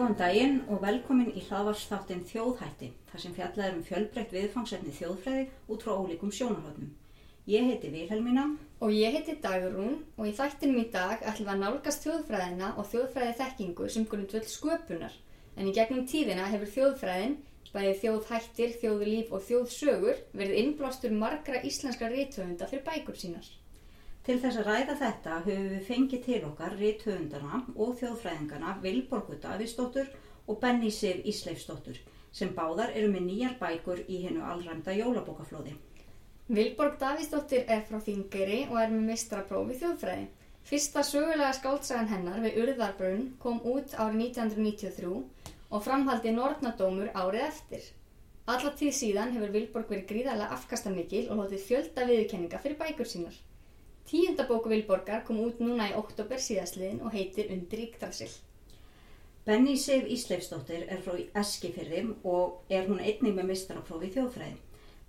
Góðan daginn og velkomin í hlaðvarsþáttin Þjóðhætti, þar sem fjallaður um fjölbreytt viðfangsefni þjóðfræði út frá ólíkum sjónarhóttnum. Ég heiti Vilhelmína Og ég heiti Dagrún og í þættinum í dag ætlum við að nálgast þjóðfræðina og þjóðfræði þekkingu sem grundvöld sköpunar. En í gegnum tíðina hefur þjóðfræðin, bæði þjóðhættir, þjóðlíf og þjóðsögur, verið innblástur margra íslenskra rítöfunda fyrir bækur sínar. Til þess að ræða þetta höfum við fengið til okkar rithöfundana og þjóðfræðingana Vilborgu Davíðsdóttur og Benny Sif Ísleifsdóttur sem báðar eru með nýjar bækur í hennu allræmda jólabókaflóði. Vilborg Davíðsdóttir er frá Þingeri og er með mistraprófi þjóðfræði. Fyrsta sögulega skáldsagan hennar við Urðarbrunn kom út árið 1993 og framhaldi Nortnadómur árið eftir. Alla tíð síðan hefur Vilborg verið gríðarlega afkastamikil og hlotið fjölda viðurkenninga fyrir bækur sínar. Tíunda bóku Vilborgar kom út núna í oktober síðastliðin og heitir Undir Íkdalsill. Benny Sif Ísleifsdóttir er frá Eskifyrði og er hún einnig með mistraprófi í þjóðfræði.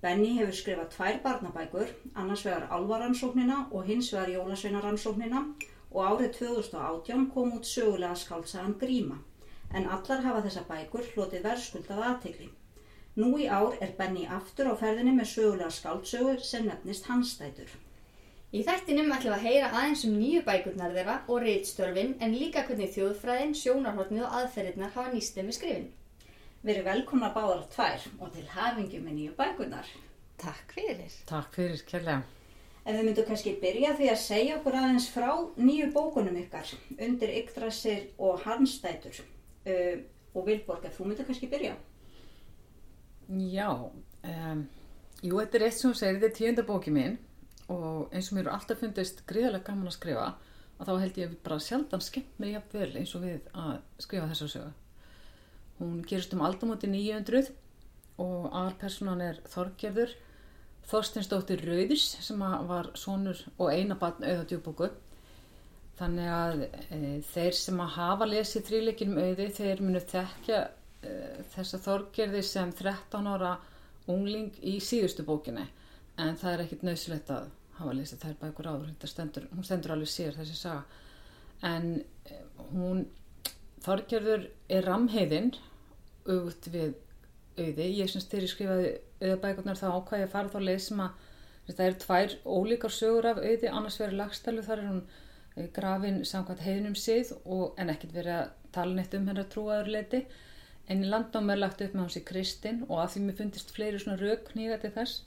Benny hefur skrifað tvær barnabækur, annars vegar alvaransóknina og hins vegar jólasveinaransóknina og árið 2018 kom út sögulega skálsagan Gríma, en allar hafa þessa bækur hlotið verðskuldað aðtegli. Nú í ár er Benny aftur á ferðinni með sögulega skáldsögu sem nefnist Hansdætur. Í þættinum ætlum við að heyra aðeins um nýju bækurnar þeirra og reitstörfin en líka hvernig þjóðfræðin, sjónarhóttnið og aðferðirnar hafa nýst þeim við skrifin. Verið velkomna báðar tvær og til hafingi með nýju bækurnar. Takk fyrir. Takk fyrir, kærlega. Ef við myndum kannski byrja því að segja okkur aðeins frá nýju bókunum ykkar, undir Yggdrasir og Hansdætur. Uh, og Vilborg, ef þú myndir kannski byrja. Já, um, jú, þetta er eitt sem segir, þetta er tíunda bóki mín og eins og mér eru alltaf fundist gríðarlega gaman að skrifa og þá held ég bara sjaldan skemmt mér jafn vel eins og við að skrifa þessa sögu. Hún gerist um aldamóti 900 og aðalpersonan er Þorgerður, Þorstinsdóttir Rauðis sem var sonur og eina barn auða djúbóku. Þannig að e, þeir sem að hafa lesið þrýleikin um auði, þeir munu þekkja e, þessa Þorgerði sem 13 ára ungling í síðustu bókinni. En það er ekkit nöðsilegt að hafa lesið þær bækur áður, stendur, hún stendur alveg sér þessi saga. En e, hún, Þorgerður er ramheiðinn auðvut við auði. Ég syns ég skrifaði auðabækurnar þá ákvæði að fara þá leið sem að það eru tvær ólíkar sögur af auði, annars verið lagstælu, þar er hún grafin samkvæmt heiðinum sið og, en ekkert verið að tala neitt um hennar trúaður leiti. En landnámi er lagt upp með hans í Kristinn og að því mér fundist fleiri svona rauk nýga til þess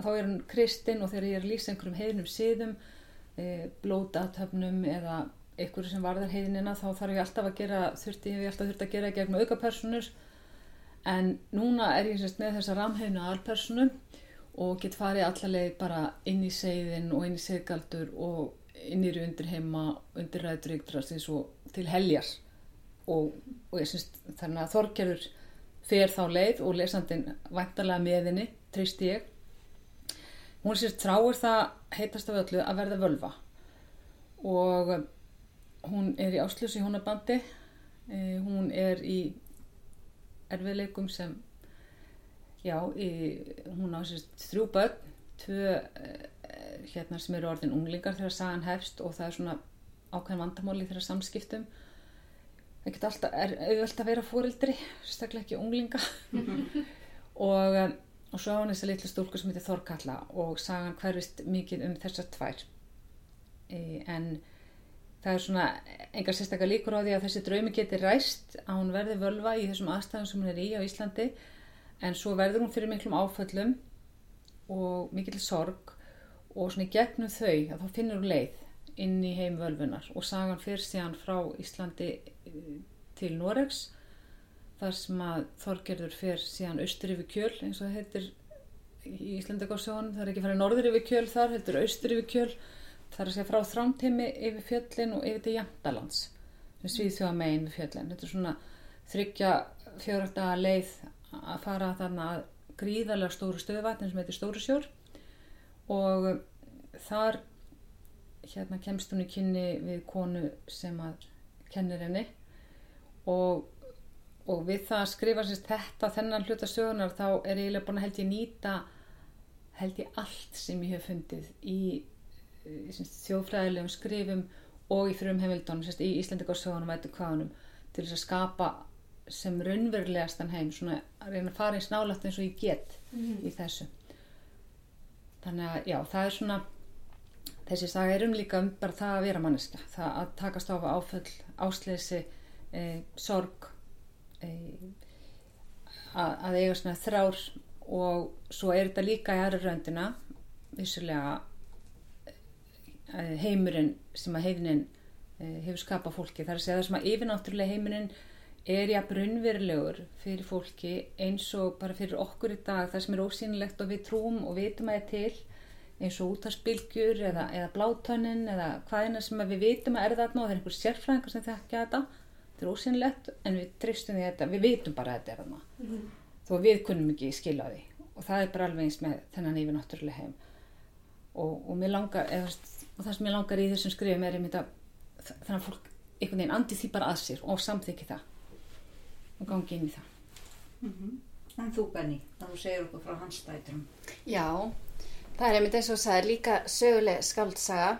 að þá er hann Kristinn og þegar ég er að lýsa einhverjum heiðinum siðum, e, blótatöfnum eða einhverju sem varðar heiðinina þá þarf ég alltaf að gera, þurfti ég alltaf þurfti að gera gegn auka personur en núna er ég sérst með þessa ramheina alpersonu og get farið allarleið bara inn í segðin og inn í seggaldur og inn í undir heima, undir ræður yktrastins og til heljar. Og, og ég syns þannig að Þorgerur fer þá leið og lesandin vantarlega með henni, trist ég hún sérst tráir það heitast af öllu að verða völva. Og hún er í áslösi húnabandi hún er í erfiðleikum sem já, í, hún á sérst þrjú börn tvö hérna sem eru orðin unglingar þegar sagan hefst og það er svona ákveðin vandamáli þegar samskiptum. Það geta alltaf, auðvöld að vera fórildri sérstaklega ekki unglinga. Og, og svo á hann þess að litlu stúlku sem heitir Þorkalla og sagan hverfist mikið um þessar tvær. E, en það er svona engar sérstaklega líkur á því að þessi draumi geti ræst að hún verði völva í þessum aðstæðum sem hún er í á Íslandi. En svo verður hún fyrir miklum áföllum og mikil sorg og svona gegnum þau að þá finnur hún leið inn í heim völvunar og sagan fyrir síðan frá Íslandi til Noregs þar sem að Þorgerður fyrir síðan austur yfir kjöl eins og heitir í Íslandagarsjónum það er ekki farið norður yfir kjöl þar, heitir austur yfir kjöl. Það er að segja frá þrámteimi yfir fjöllin og yfir til Jantalands sem svíð þjóða megin við fjöllin. Þetta er svona þryggja fjörölda leið að fara þarna að gríðarlega stóru stöðvatn sem heitir Stóru sjór og þar hérna kemst hún í kynni við konu sem að kennir henni. Og, og við það að skrifa sérst þetta þennan hluta sögunar þá er ég búin að held ég nýta held ég allt sem ég hef fundið í, í sérst, þjóðfræðilegum skrifum og í frum heimildunum sérst í Íslandikarsögunum og eitthvað hvaðunum til þess að skapa sem raunverulegastan heim svona að reyna að fara í snálætt eins og ég get í þessu. Þannig að já, það er svona þessi saga er um líka um bara það að vera manneska það að takast á áföll, ásleysi e, sorg að, að eiga svona þrár og svo er þetta líka í aðra röndina vissulega e, heimurinn sem að heimurinn e, hefur skapað fólki. Þar að segja það sem að yfirnáttúrulega heimurinn er jafn raunverulegur fyrir fólki eins og bara fyrir okkur í dag. Það sem er ósýnilegt og við trúum og vitum að það er til eins og útarspilgjur eða, eða blátönnin eða hvaðina sem við vitum að er þarna og það er einhver sérfræðingar sem þekkja þetta þetta er ósynlegt en við tristum því þetta við vitum bara að þetta er þarna. Mm -hmm. þó við kunnum ekki skilja því. Og það er bara alveg eins með þennan yfir náttúrulega heim. Og, og mér langar eða, og það sem ég langar í þessum skrifum er einmitt að þannig að fólk einhvern veginn andi því bara að sér og samþykki það. Og gangi inn í það. Mm -hmm. En þú Benny, þá segir okkur frá hans stæturum Já, það er einmitt eins og það er líka söguleg skaldsaga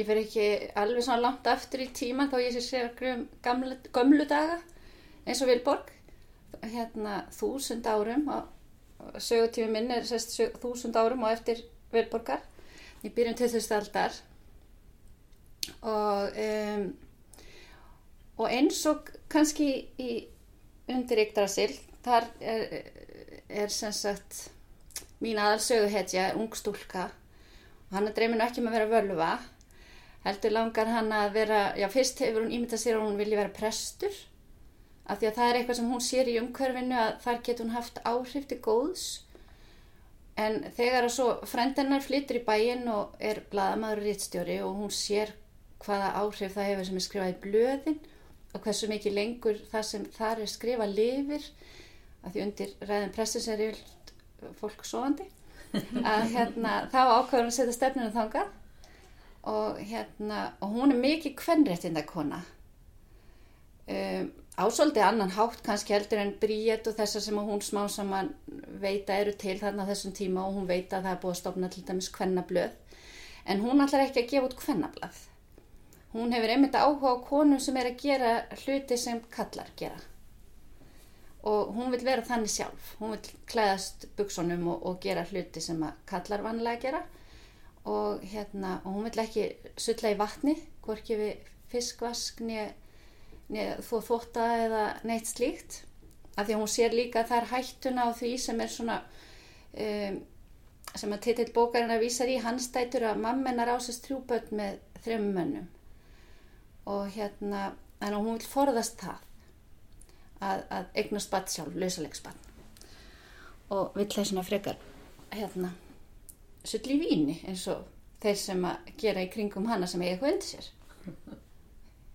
ég fer ekki alveg svona langt aftur í tíma þá ég sé sér um gamlu, daga eins og Vilborg. Hérna þúsund árum og sögutími minn er sest sög, þúsund árum og eftir Vilborgar. Ég byrjum til þessu aldar. Og um, og eins og kannski í undir Yggdrasil þar er, er sem sagt mín aðalsöguhetja ung stúlka. Og hann er dreyminu ekki með að vera völva heldur langar hann að vera já fyrst hefur hún ímyndað sér að hún vilja vera prestur af því að það er eitthvað sem hún sér í umhverfinu að þar getur hún haft áhrif til góðs. En þegar að svo frendennar flyttur í bæin og er bladamaður rittstjóri og hún sér hvaða áhrif það hefur sem er skrifað í blöðin og hversu mikið lengur það sem þar er skrifað lifir af því undir ræðin prestur sem er fólk sovandi að hérna þá ákveður hún að setja stefninu þangað og hérna og hún er mikið kvennréttinda kona um, ásóldi annan hátt kannski heldur en Bríett og þessar sem hún smá saman veita eru til þarna þessum tíma og hún veita að það er búið að stopna til dæmis kvennablöð. En hún ætlar ekki að gefa út kvennablað. Hún hefur einmitt áhuga á konum sem er að gera hluti sem kallar gera. Og hún vil vera þannig sjálf. Hún vil klæðast buksunum og, og gera hluti sem að kallar vanlega gera og hérna og hún vil ekki sulla í vatni hvorki við fiskvask þó þóta eða neitt slíkt af því að hún sér líka er hættuna á því sem er svona um, sem að titill bókarinn að vísa í hans dætur að mammenar ásist þrjúböld með þrejum mönnum. Og hérna en hún vil forðast það að, að eignast badd sjálf, lausalegsbadd og vill það svona frekar hérna sull í víni eins og þeir sem að gera í kringum hana sem eiga eitthvað undir sér.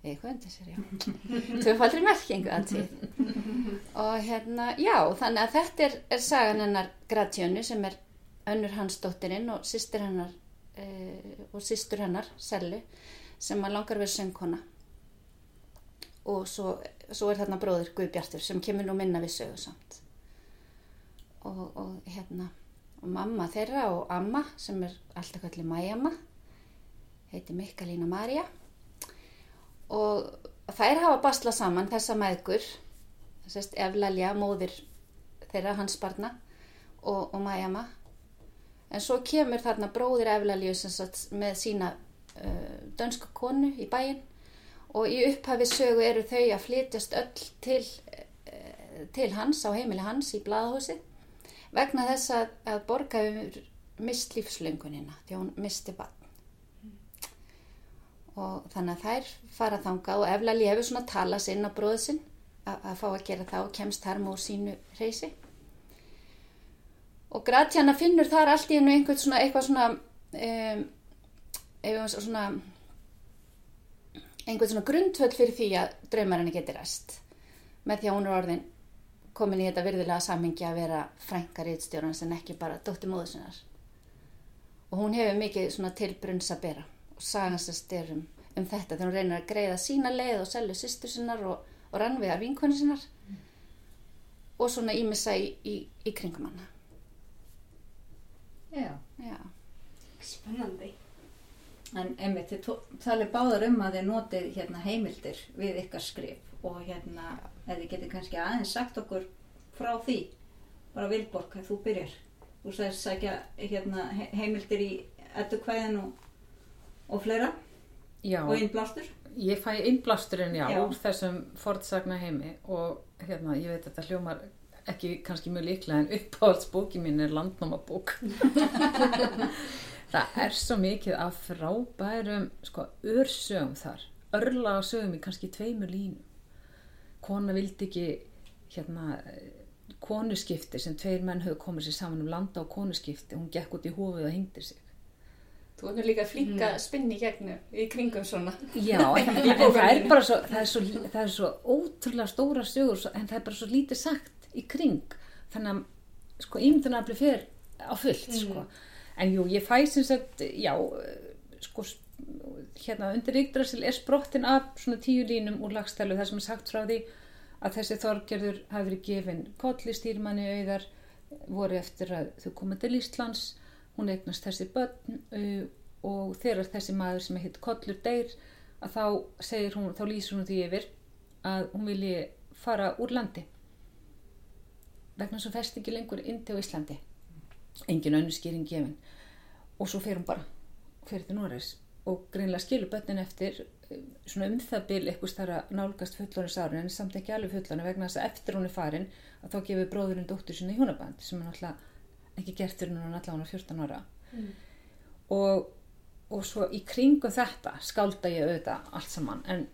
Eitthvað undir sér, já. Tvöfaldri merkingu alltið og hérna, já, þannig að þetta er, er sagan hennar Gratjónu sem er önnur hans dóttirinn og sýstir hennar e, og sýstur hennar Sellu sem að langar verið söngkona. Og svo, svo er þarna bróður Guðbjartur sem kemur nú minna við sögu samt. Og, og hérna og mamma þeirra og amma sem er alltaf kallið mæjamma heiti Mikkalína Marja og þær hafa basla saman þessa meðgur þessast Eflalja, móðir þeirra hans barna og, og mæjamma. En svo kemur þarna bróðir Eflalju með sína uh, dönska konu í bæin og í upphafi sögu eru þau að flytjast öll til, uh, til hans á heimili hans í bladahúsi vegna þess að, að borga um mist lífslöngunina því hún misti bann og þannig að þær fara þanga og Eflali hefur svona tala sinn á bróðu sinn að, að fá að gera það og kemst þar múið sínu reysi og Gratjana finnur þar allt í hennu einhvern svona eitthvað svona um, eitthvað svona einhvern svona grundvöld fyrir því að draumarinn geti rest með því að hún er orðin komin í þetta virðilega samhengi að vera frænka reytstjórnans en ekki bara dóttir móðusinnar og hún hefur mikið svona tilbrunns að bera og sagast að styrum um þetta þegar hún reynir að greiða sína leið og selju sýstur sinnar og, og rannvegar vinkonu sinnar mm. og svona ímissa í, í, í kringum hana Já. Já. Spennandi. En einmitt, þið talið báðar um að þið notið hérna, heimildir við ykkar skrif og hérna, ef þið getið kannski aðeins sagt okkur frá því, bara Vilborg, að þú byrjar. Þú sagðist sækja hérna, he- heimildir í eddukvæðin og, og fleira Já, og innblástur. ég fæ innblásturinn, já, Já. úr þessum fortsagna heimi og hérna, ég veit að þetta hljómar ekki kannski mjög líklega en uppáhaldsbóki mín er landnámabók. það er svo mikið af frábærum, sko, örsögum þar, örla sögum í kannski tveimur línum. Kona vildi ekki, hérna, konuskipti sem tveir menn höfðu komið sér saman um landa á konuskipti, hún gekk út í hófið og hengdi sig. Þú er nú líka að spinni í gegnu í kringum svona. Já, en, en það er bara svo, það er svo, það er svo ótrúlega stóra sögur, en það er bara svo lítið sagt í kring. Þannig að, sko, ímyndunarafli fyrir á fullt, sko. En jú, ég fæ sem sagt, já, eh, sko, hérna, undir Yggdrasil er sprottin af svona tíu línum úr lagstælu þar sem er sagt frá því að þessi þorgerður hafi verið gefin kolli stýrmanni auðar voru eftir að þau koma til Íslands hún eignast þessi börn uh, og þegar þessi maður sem heit Kollur deyr að þá segir hún, þá lýsir hún því yfir að hún vilji fara úr landi. Vegna svo fest ekki lengur inn til Íslandi. Engin önnur skýring gefin. Og svo fer hún bara fyrir til Noregs og greinlega skilur börnin eftir svona um það bil eitthvað starra nálgast fullorins árin en samt ekki alveg fullorinn vegna þess að eftir hún er farin að þá gefur bróðurinn dóttur sinni í hjónaband sem er náttúrulega ekki gert fyrir hún allavega 14 ára. Og, og svo í kringum þetta skálda ég auðvitað allt saman en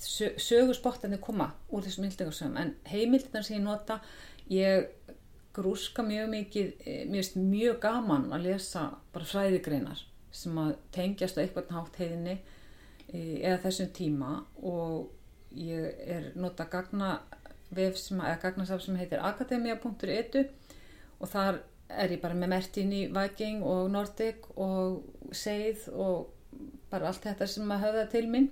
sö, sögurspottarnir koma úr þessum hildingarsögum en heimildinar sem ég nota ég grúska mjög mikið eh, finnst mjög gaman að lesa bara fræðigreinar sem að tengjast á eitthvað hátt heiðinni eh, eða þessum tíma og ég er nota gagna vef sem, eða gagnasaf sem heitir akademia.edu og þar er ég bara með Mertin í Viking og Nordic og Seið og bara allt þetta sem að höfða til mín.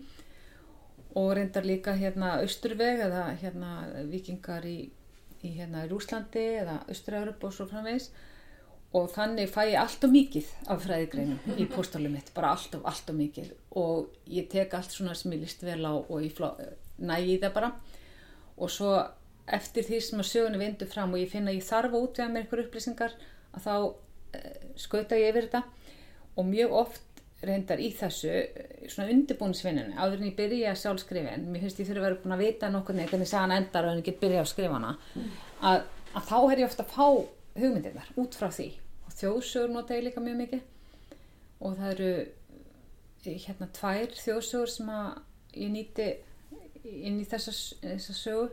Og reyndar líka hérna Austurveg eða hérna vikingar í, í hérna Rúslandi eða Austur-Európ og svo framvegis og þannig fæ ég allt og mikið af fræðigreinum í póstalum mitt, bara allt og allt og mikið. Og ég tek allt svona sem ég líst vel á og ég nægi það bara. Og svo eftir því sem að sögunni vindu fram og ég finna að ég þarf að útvega mér einhver upplýsingar að þá uh, skauta ég yfir þetta. Og mjög oft reyndar í þessu eh, svona undirbúinsvinninu áður en ég byrja að sjálf skrifa en mér finnst ég þurfa að vera búin að vita nokkuð neitt hvernig sagan endar og en ég get byrja að skrifa hana að, að þá er ég ofta að fá hugmyndirnar út frá því þjóðsögur nota ég líka mjög mikið. Og það eru eh, hérna tvær þjóðsögur sem að ég nýti inn í þessa, þessa sögu.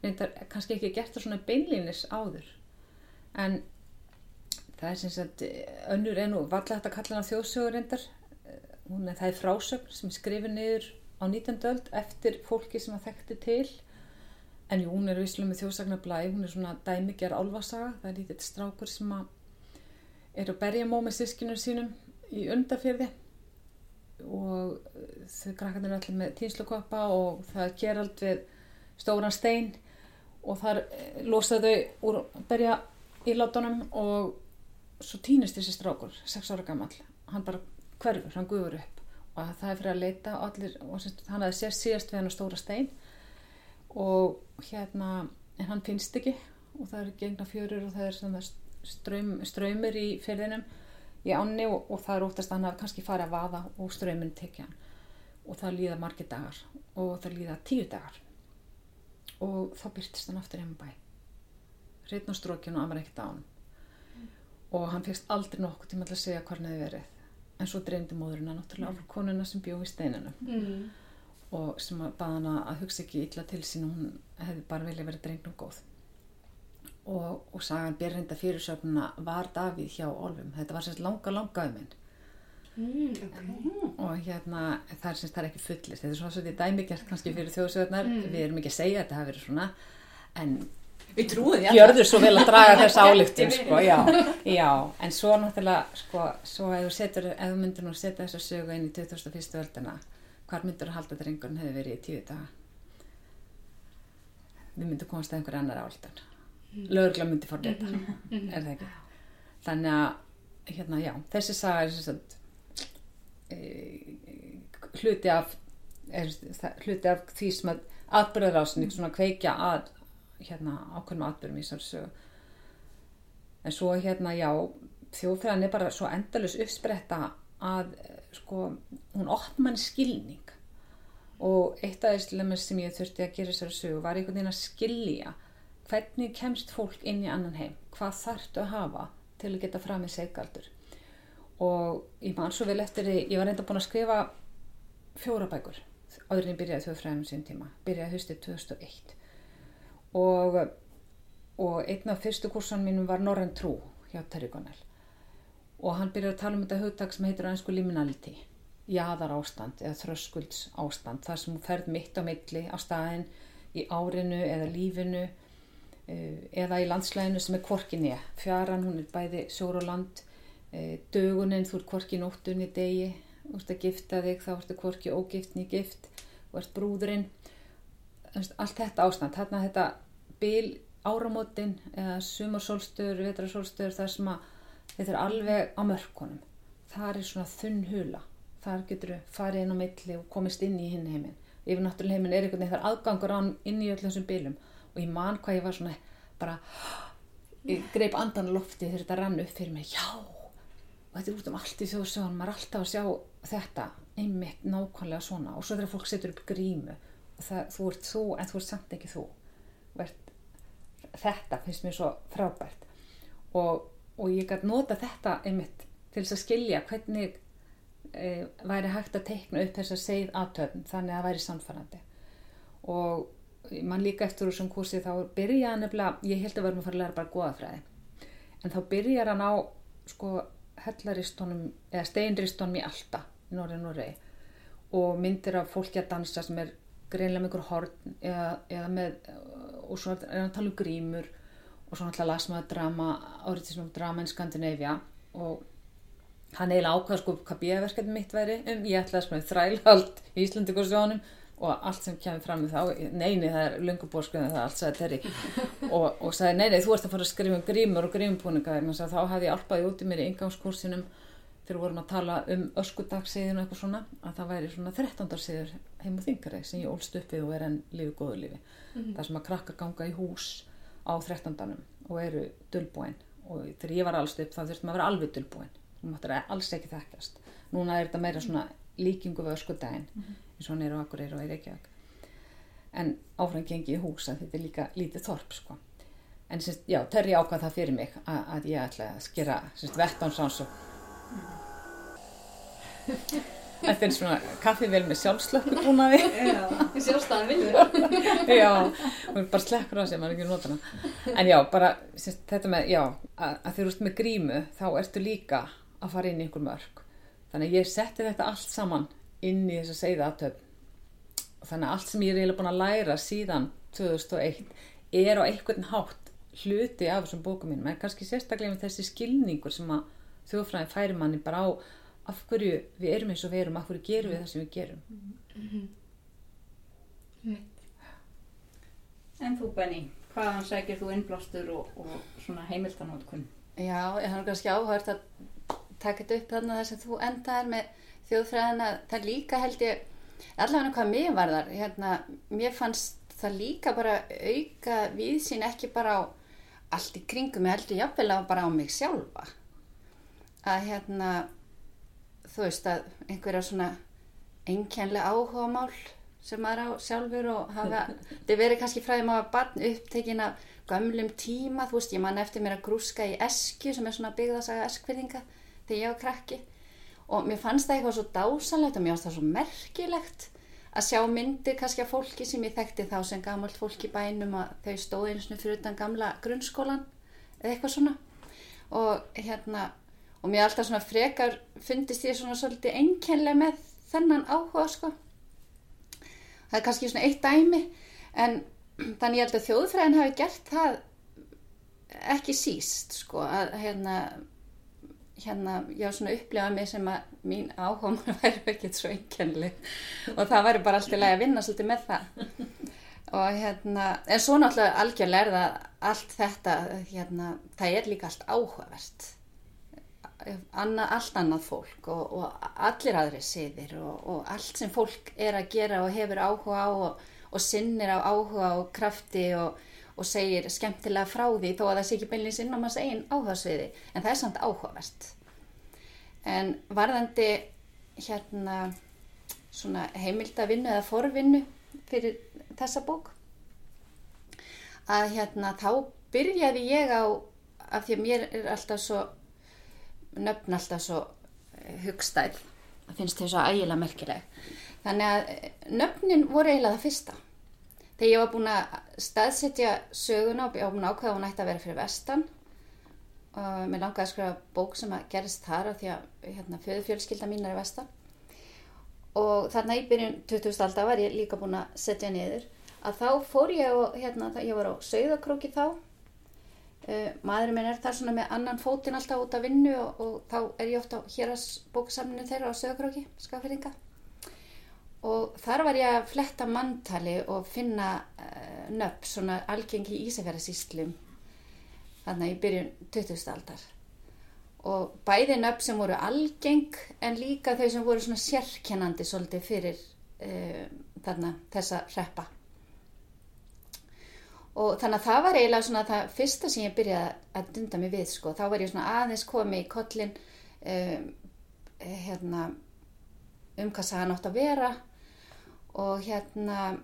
Reyndar kannski ekki gert það svona beinlínis áður. En það er sem sagt önnur en og valla þetta kalla hana þjóðsögur reyndar hún er það er frásögn sem skrifið niður á 19. öld eftir fólki sem að þekkti til. En jú, hún er visslega með þjóðsagnablaði hún er svona dæmigjar álfasaga. Það er lítið strákur sem að er að berja mó með sískinu sínum í undafyrði og þau krakkarnir er allir með týnslukoppa og það er gerald við stóran stein og þar eh, losa þau úr berja í látunum og svo týnist þessi strákur, 6 ára gammal hann bara hverfur, hann guður upp og það er fyrir að leita allir, og hann hafði sést síðast við hann á stóra stein og hérna en hann finnst ekki og það eru gegna fjörur og það er svona ströym, ströymur í fyrðinum í ánni og, og það er óttast að hann hafi kannski farið að vaða og ströyminn tekja hann. Og það líða margir dagar og það líða tíu dagar. Og þá byrtist hann aftur heim bæ hreitn og strókin og hann var ekkert á hann og hann fegst aldrei nokkuð til að segja hann hefði verið. En svo dreymdi móðurinn hann náttúrulega mm. konuna sem bjó í steininu Mm. og sem að baða hana að hugsa ekki illa til sín og hún hefði bara velja verið drengnum góð og, og sagan bérreinda fyrirsögnuna var Davíð hjá Olfum þetta var sérst langa langa um minn Mm, ok. og hérna það er semst það er ekki fullist þetta er svona svolítið dæmigjart kannski fyrir þjóðsögurnar. Við erum ekki að segja að þetta hafi verið svona en Við trúum því gjörður svo vel að draga þess álíktun sko, já, já, en svo náttúrulega sko, svo ef þú setur ef þú myndir nú setja þessa sögu inn í 2001. öldina hvar myndir þú halda að drengurinn hefði verið í tíu daga? Við myndum komast að einhver annar álíktun lögurgla myndi fór þetta er það ekki? Þannig að hérna, já, þessi saga er sagt e, hluti af er, hluti af því sem að atbyrðarásin, svona kveikja að hérna ákveðnum atbyrðum í sögu. En svo hérna já þjóðfræðan er bara svo endalus uppspretta að sko hún opna mann skilning. Og eitt af þessum sem ég þurfti að gera þessari sögu var einhvern veginn að skilja hvernig kemst fólk inn í annan heim? Hvað þarftu að hafa til að geta fram með seggaldur og ég man svo vel eftir því ég var reynda búin að skrifa fjóra bækur áður en ég byrjaði þjóðfræðinum sín tíma. Byrjaði höstið 2001 og, og einn af fyrstu kursan mínum var Norren Trú hjá Terry Connell. Og hann byrjaði að tala um þetta hugtak sem heitir aðeinsku liminality. Jaðar ástand eða þröskulds ástand þar sem hún ferð mitt á milli á staðin í árinu eða lífinu eða í landslæðinu sem er kvorkinni fjaran, hún er bæði sjór og land. Eh, dögunin, þú ert kvorki nóttunni degi, þú ert að gifta þig þá ertu kvorki ógiftni gift. Þú ert brúðurinn. Allt þetta ástand, þarna þetta bil áramótin eða sumarsólstöður, vetrasólstöður þar sem að þetta er alveg á mörkunum. Það er svona þunn hula. Þar getur þú farið inn á milli og komist inn í hinn heiminn. Yfir náttúrulega heiminn er einhvern veginn þar aðgangur án inn í öllum þessum bílum og ég man hvað ég var svona bara ég greip andan lofti þegar þetta rann upp fyrir mig. Já og þetta er út um allt í þjóðsögun maður er alltaf að sjá þetta einmitt nákvæmlega svona. Og svo þegar fólk setur upp grímu og það, þú ert þú en þú ert samt ekki þú. Vert, þetta finnst mér svo frábært. Og, og ég gæti nota þetta einmitt til þess að skilja hvernig e, væri hægt að teikna upp þess að segð aðtöfn þannig að það væri samfærandi og mann líka eftir sem kursi þá byrja hann nefnilega, ég held að verðum að fara að læra bara goðafræði. En þá byrjar hann á sko hellaristónum eða steinristónum í Alta í Norður Noregi. Og myndir af fólki að dansa sem er greinlega með einhver horn eða, eða með og svo er hann að tala um grímur og svo náttúrulega las maður drama árið til svona drama en Skandinavia. Og hann eiginlega ákvæða sko hvað bíaverkefni mitt væri. Um, ég ætlaði að sko þrælhald í Íslandikursjónum og allt sem kemur fram með þá, neini það er lungubórskuðin það allt sagði Terri og, og sagði neini þú ert að fara að skrifa um grímur og grímpúninga þá hafði ég alpaði út í mér í ingangskursinum þegar við vorum að tala um öskudagsíðinu og eitthvað svona að það væri svona 13. síður heim og þingari sem ég ólst upp við og er enn lífi góðu lífi mm -hmm. það sem að krakkar ganga í hús á 13. og eru dölbúin og þegar ég var allst upp þá þurftum að vera alveg dölbúin þú máttur alls ekki þekkjast núna er þetta meira svona líkingu við öskudaginn mm -hmm. Eins og hann er á Akureyri og í Reykjavík en áfram gengi í hús að þetta er líka lítið þorp sko en sérst, já, Terri ákvað það fyrir mig að, að ég ætla að skera vettánsans og Þetta er svona kaffivél með sjálfslökku búnaði. Sjálfstæðan vilju. já, hún er bara slekkur á sig, maður er ekki notana. En já, bara sérst, þetta með, já, að, að þegar þú ert með grímu, þá ertu líka að fara inn í einhver mörg þannig að ég setti þetta allt saman inn í þess að segja aðtöfn þannig að allt sem ég er eiginlega búin að læra síðan 2001 er á einhvern hátt hluti af þessum bókum mínum. En kannski sérstaklega með þessi skilningur sem að þjóðfræðin færi manni bara á af hverju við erum eins og við erum af hverju gerum við það sem við gerum. Mm -hmm. En þú Benny hvaðan sækir þú innblástur og, og svona heimildanótkun? Já, ég hann er kannski áhört að taka þetta upp þarna þar sem þú endaðir með þjóðfræðina, það líka held ég allavega hvað mér var þar hérna, mér fannst það líka bara auka við sín ekki bara á allt í kringum ég heldur jáfnvel að bara á mig sjálfa. Að hérna þú veist að einhverja svona einkjænlega áhuga mál sem maður á sjálfur og hafa, þetta verið kannski fræðið maður barn upptekinn af gömlum tíma, þú veist, ég man eftir mér að grúska í eskju sem er svona byggðasaga eskverðinga þegar ég var krakki og mér fannst það eitthvað svo dásanlegt og mér fannst það svo merkilegt að sjá myndir kannski af fólki sem ég þekkti þá sem gamalt fólk í bænum að þau stóði einu svona fyrir utan gamla grunnskólan eða eitthvað svona. Og hérna og mér alltaf svona frekar fundist ég svona svolítið einkennlega með þennan áhuga sko. Það er kannski svona eitt dæmi en þannig ég held að þjóðfræðin hafi gert það ekki síst sko að hérna hérna, já svona upplegaði mig sem að mín maður væri ekkert svo einkennileg. Og það væri bara alltaf lægi að vinna svolítið með það. Og hérna, en svo náttúrulega algjörlega er það allt þetta, hérna, það er líka allt áhugavert. Anna, allt annað fólk og, og allir aðri siðir og, og allt sem fólk er að gera og hefur áhuga á og, og sinnir á áhuga og krafti og, og segir skemmtilega frá því þó að það sé ekki beinleins inn á manns eigin áhugasviði en það er samt áhugavert. En varðandi hérna svona heimildavinnu eða forvinnu fyrir þessa bók að hérna þá byrjaði ég á af því að mér er alltaf svo nöfn alltaf svo eh, hugstæð það finnst þau svo ægilega merkileg. Þannig að eh, nöfnin voru eiginlega það fyrsta þegar ég var búin að staðsetja söguna og búin að ákveða að hún ætti að vera fyrir vestan og mér langaði að skrifa bók sem að gerist þar af því að hérna, föðufjölskylda mín er í vestan. Og þarna í byrjun 2000 aldar var ég líka búin að setja niður. Að þá fór ég og hérna, ég var á Sauðakróki þá. Uh, maðurinn minn er þar svona með annan fótinn alltaf út af vinnu og, og þá er ég ofta á hérasbóksamlinu þeirra á Söðakróki, skafirringa og þar var ég að fletta manntali og finna uh, nöpp svona algengi ísafjörðasíslum þarna í byrjun 2000 aldar. Og bæði nöpp sem voru algeng en líka þau sem voru svona sérkennandi svolítið fyrir uh, þarna þessa reppa og þannig að það var eiginlega svona það fyrsta sem ég byrjaði að dunda mig við sko, þá var ég svona aðeins komið í kollin um, hérna um hvað það nátt að vera og hérna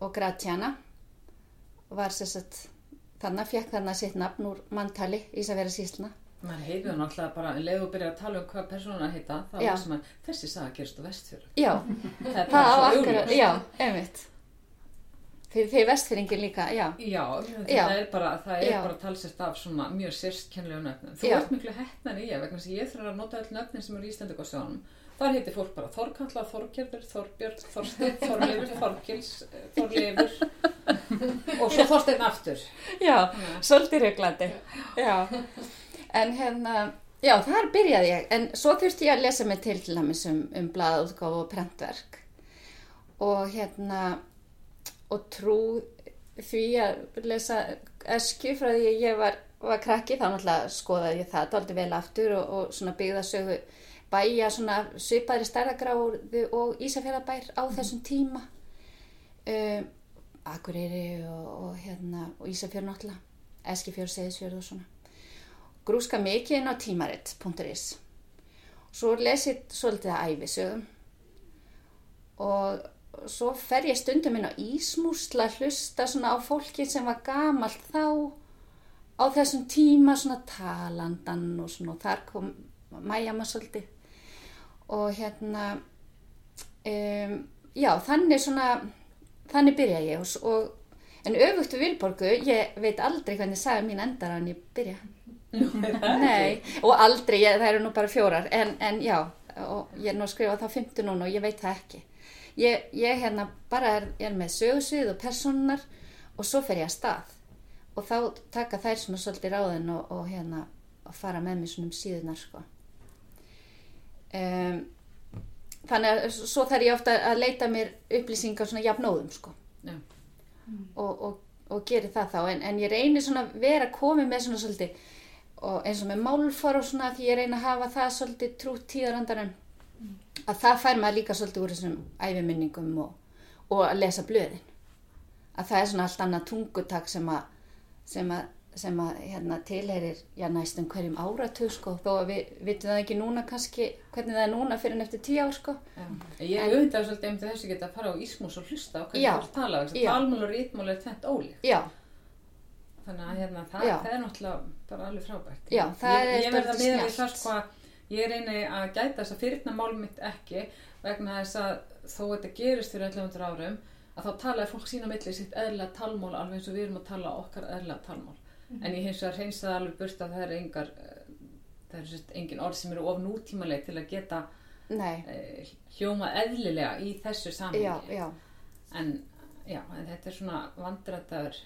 og Gratiana var sérstætt þannig að fekk þannig að sitt nafn úr manntali í þess að vera sísluna Man heyrði hann alltaf bara, en leiðu að byrja að tala um hvað persónan heita, þá Já. var sem að þessi saga gerist á vestfjörðu. Já, Það það á svo akkur, augljóst. já, einmitt fyrir, fyrir vestfyringin líka, já Já, Já. er bara, það er bara talsett af svona mjög sérskennlega nöfnum. Þú ert miklu hettnan í ég, vegna að ég þarf að nota öll nöfnin sem eru í Íslandikosjónum. Þar heitir fólk bara Þorkalla, Þorgerður, Þorbjörn, Þorsteinn, Þorleifur, Þorgils, Þorleifur og svo Þorsteinn aftur. Já, svolítið rauglandi. Já, en hérna, já, þar byrjaði ég, en svo þurfti ég að lesa mig til til dæmis um, um blaðútgáfu og prentverk og hérna, og trú því að lesa esku frá því að ég var, var krakki, þá náttúrulega skoðaði ég það dálítið vel aftur og, og svona byggðasögu bæja svona svipaðri stærðagráðu og Ísafjörðabær á þessum tíma. Um, Akureyri og, og, hérna, og Ísafjörð náttúrulega, Eskifjörð, Seyðisfjörð og svona. Grúska mikið inn á tímarit.is. Svo lesið svolítið að æfisögum og svo fer ég stundum inn á Ísmúsla hlusta svona á fólki sem var gamalt þá á þessum tíma svona talandan og svona og þar kom mæja maður svolítið og hérna um, já þannig svona þannig byrja ég. Og, og en öfugt við Vilborgu, ég veit aldrei hvernig saga mín endar en ég byrja. Nei, og aldrei, ég, það eru nú bara fjórar. En, en já, og ég er nú að skrifa þá fymtu núna og ég veit það ekki. Ég, ég hérna bara er, er með sögursvið og personar og svo fer ég að stað. Og þá taka þær svona svolítið ráðin og, og hérna að fara með mér svona um síðunar sko um, þannig að svo þarf ég ofta að leita mér upplýsingar svona jafnóðum sko. Já. og, og, og geri það þá. En, en ég reynir svona að vera komið með svona svolítið og eins og með málfar og svona því ég reyna að hafa það svolítið trútt tíðarandarum að það fær maður líka svolítið úr þessum æfiminningum og, og að lesa blöðin. Að það er svona allt annað tungutak sem að sem að, sem að hérna, tilherir já, næstum hverjum áratug sko, þó að við vitum það ekki núna kannski hvernig það er núna fyrir en eftir tíu ár sko. Ég auðvitað svolítið um þessu geta að fara á Ísmús og hlusta á hvernig Já. þú ert að tala. vegna þess að Já. Talmál og rítmál er tvent ólíkt. Þannig að hérna, það, það er náttúrulega bara alveg frábært. Já, það ég, er Ég verð að dálítið miða við það sko að ég reyni að gæta þess að fyrirna mál mitt ekki vegna þess að þó þetta gerist fyrir 1100 árum að þá talaði fólk sína milli sitt eðlilega talmál alveg eins og við erum að tala okkar eðlilega talmál. En ég hins vegar hreinsaði alveg burt að það er engar, eh, það er sérst engin orð sem eru of nútímaleg til að geta eh, hljóma eðlilega í þessu samhengi. já, já, En, já, en þetta er svona vandrættaður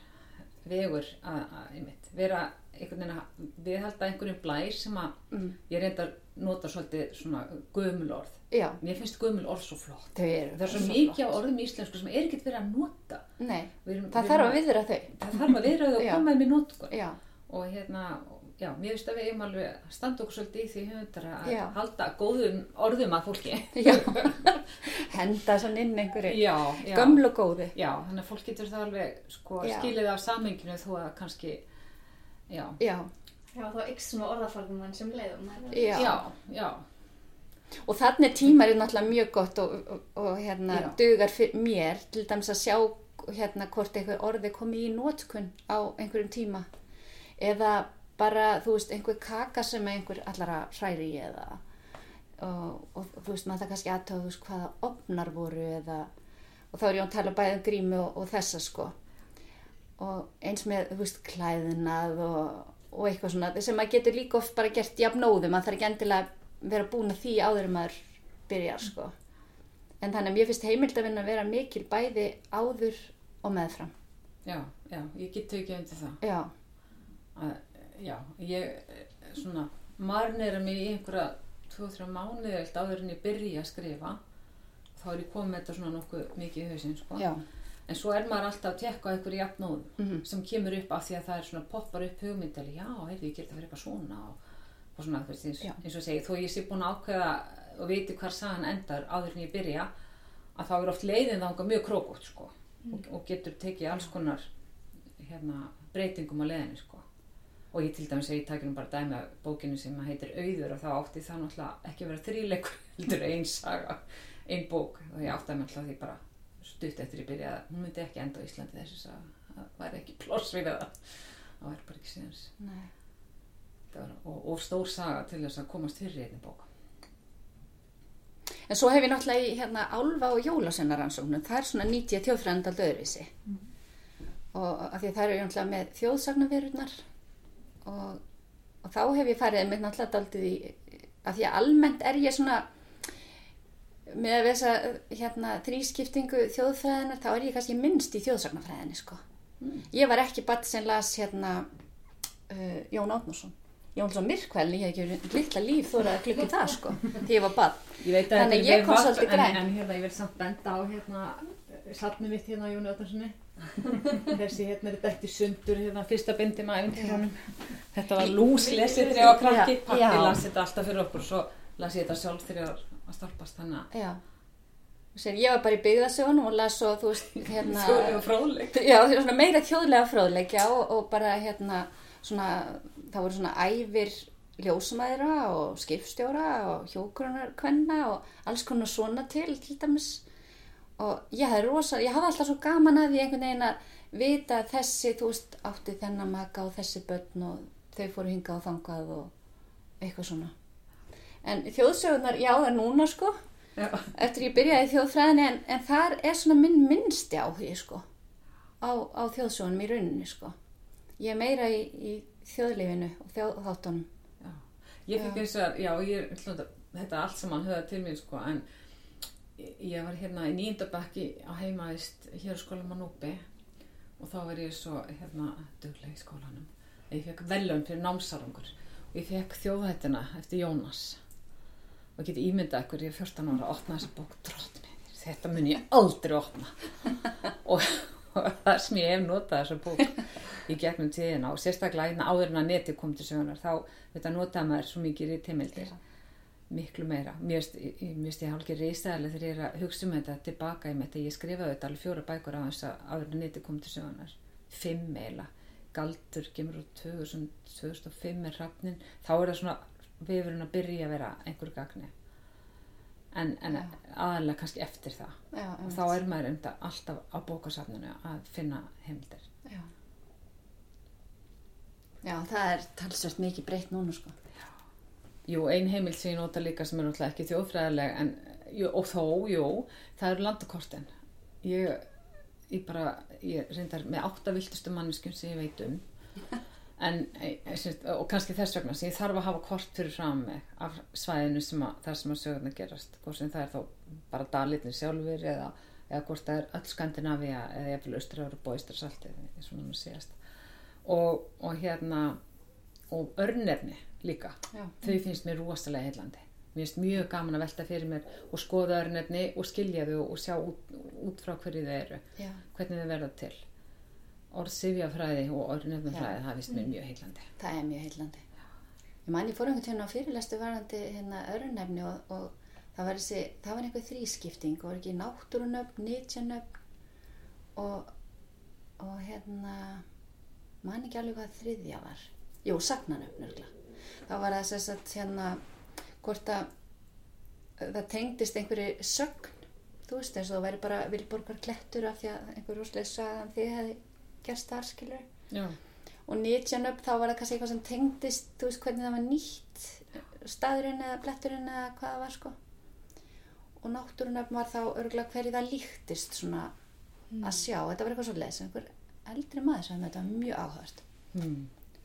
vegur að, að einmitt, vera einhvern veginn að viðhalda einhverjum blær sem að mm, ég reyndar nota svolítið svona gömul orð. Já, Mér finnst gömul orð svo flott. þau eru. Það er svo mikið á orðum í íslensku sem er ekkert verið að nota. Nei, erum, það þarf erum að viðra þau. Það þarf að viðra þau og koma þeim í notkun. Já, Og hérna, já, mér finnst að við eigum alveg að standa okkur svolítið í því höfundar að Já. halda góðum orðum að fólki. Já, henda sann inn einhverju Já, já. gömlu góðu. Já, þannig að fólk getur það alveg sko, skilið af samenginu þó að kannski, já, Já, Já, þá Og þannig er tímarið náttúrulega mjög gott og, og, og hérna dugar mér til dæmis að sjá hérna hvort einhver orði komi í nótkunn á einhverjum tíma. Eða bara, þú veist, einhver kaka sem einhver allara hræri eða og, og þú veist, maður það kannski aðtöða, þú veist, hvaða opnar voru eða og þá er ég að tala bæðið um grímu og, og þessa sko. Og eins með, þú veist, klæðinað og, og eitthvað svona sem maður getur líka oft bara gert jafnóðum að það er ekki endilega vera búin að því áður en maður byrjar sko en þannig að mér finnst heimildavinna að vera mikil bæði áður og meðfram já, já, ég get tekið undir það. já, Að, já, ég svona marnera mig í einhverja 2-3 mánuði eftir áður en ég byrja að skrifa. Þá er ég komið þetta svona nokkuð mikið í hausinn, sko. já, En svo er maður alltaf að tekka á einhverju jafnóðum Mhm. sem kemur upp af því að það er svona poppar upp hugmyndali, já, heyrðu, ég ger það fyrir eitthvað svona og, og svona, þú veist, eins, eins og segi, þó ég sé búin að ákveða og viti hvar sagan endar áður en ég byrja, að þá er oft leiðin þanga mjög krókótt, sko, og, og getur tekið alls konar hérna, breytingum á leiðinu, sko. Og ég til dæmis að ég taki nú bara dæmi af bókinu sem að heitir Auður og þá átti það náttúrulega ekki að vera þríleikur, heldur ein saga, ein bók. Og ég átti að náttúrulega því bara stutt eftir ég byrjaði að hún myndi ekki enda á Íslandi þessi saga, það væri ekki ploss fyrir það, það væri bara ekki síðans. nei var og, og stór saga til þess að komast fyrir í einni bók. en svo hef ég náttúrulega í hérna álfa og jólasennaransóknum það er svona 90 þjóðfrændald öðruvísi. Og af því að það eru náttúrulega með þjóðsagnaverurnar og, og þá hef ég farið með náttúrulega daldið í af því að almennt er ég svona með að þessa hérna, þrískiptingu þjóðfræðinar þá er ég kannski minnst í þjóðsagnafræðinni sko. ég var ekki badd sem las hérna uh, Jón Átnarsson Jón svo myrkvelni, ég hef ekki litla líf þóra að klukki það sko, því ég var badd Ég Þannig ég kom svolítið græn. En, en hérna, ég vil samt benda á hérna, safnum mitt hérna á Jóni Óttarssoni. Þessi hérna er þetta eftir sundur, hérna fyrsta bindi æfintýrunum. Þetta var lúslesið þegar ég var krakki. Pappi já. las þetta alltaf fyrir okkur og svo las ég þetta sjálf þegar ég var að starfast þannig að ég var bara í byggðasögunum og las svo, þú veist, hérna... Já, meira þjóðlega fróðleik, já, og, og bara hérna, svona, það voru svona æfir ljósumæðra og skipstjóra og hjókurunarkvenna og alls konar svona til, til dæmis. Og ég hafði rosa, ég hafði alltaf svo gaman að því einhvern veginn að vita að þessi, þú veist, átti þennan maka og þessi börn og þau fóru hingað og þangað og eitthvað svona. En þjóðsögunar, já, það er núna, sko, Já. eftir ég byrjaði þjóðfræðinni en, en þar er svona minn minnsti áhugi sko á, á þjóðsögunum í rauninni sko ég er meira í, í þjóðlífinu og þjóðháttunum Já. Ég fikk eins og, já, ég þetta allt saman höfða til mér, sko, en ég- ég var hérna í nýjendabækki á heimaðist hér á skóla Manúpi og þá var ég svo, hérna, duglega í skólanum. Ég fekk velum fyrir námsarangur og ég fekk þjóðhættina eftir Jónas og geti ímyndað ykkur, ég er 14 ára að opna þessa bók drott með þetta mun ég aldrei opna og það sem ég hef notað þessa bók í gegnum tíðina og sérstaklega hérna áður en að neti kom til sögunar þá þetta notaði maður svo mikið í teimildir miklu meira. Mér finnst- ég- hálfgeir reistæðilega þegar ég er að hugsa um þetta tilbaka í mig þegar ég skrifaði þetta alveg fjóra bækur á þess að áður en neti kom til sögunar fimm eila Galdur kemur úr 2000, 2005 er hrafnin þá er það svona vefurinn að byrja að vera einhver gagni en, en aðalega kannski eftir það. Já, og þá er maður enda alltaf á bókasafninu að finna heimildir. Já. já, það er talsvært mikið breytt núna sko. Jú, ein heimild sem ég nota líka sem er náttúrulega ekki þjóðfræðileg en, jú, og þó, jú, það eru landakortin. Ég, ég bara, ég reyndar með átta viltustu manneskjum sem ég veit um en, e, e, semst, og kannski þess vegna sem ég þarf að hafa kort fyrir fram mig af svæðinu sem að, þar sem að sögurnar gerast, hvort sem það er þá bara dalitin sjálfur eða, eða hvort það er öll Skandinavía eða jafnvel Östuröður og Bóistrarsaltið, svona nú síðast. Og, og hérna, og örnefni líka. Já. þau finnst mér rosalega heillandi. Mér finnst mjög gaman að velta fyrir mér og skoða örnefni og skilja þau og sjá út, út frá hverju þau eru. Já, hvernig þau verða til orð sifjafræði og örnefnafræði það finnst mér mjög heillandi. Það er mjög heillandi. Ég man ég fór einhvern tíðan á fyrirlestu varandi hérna örunefni og, og það var þessi, það var einhver þrískipting og ekki náttúrunöfn, nýtjanöfn og, og hérna man ekki alveg hvað þriðja var. Jú, sagnanöfn þá var það þess að hérna hvort að það tengdist einhverju sögn þú veist eins og það væri bara vilborgar klettur af því að einhver úrslega sagan því hefði gerst þar skilur Já, og nýtjanöfn þá var það kannski eitthvað sem tengdist þú veist hvernig það var nýtt staðurinn eða bletturinn eða hvað það var sko. Og náttúrunöfn var þá örgulega hverju það líktist svona að sjá, þetta var eitthvað svo leis einhver eldri maður sem þetta var mjög áhört mm.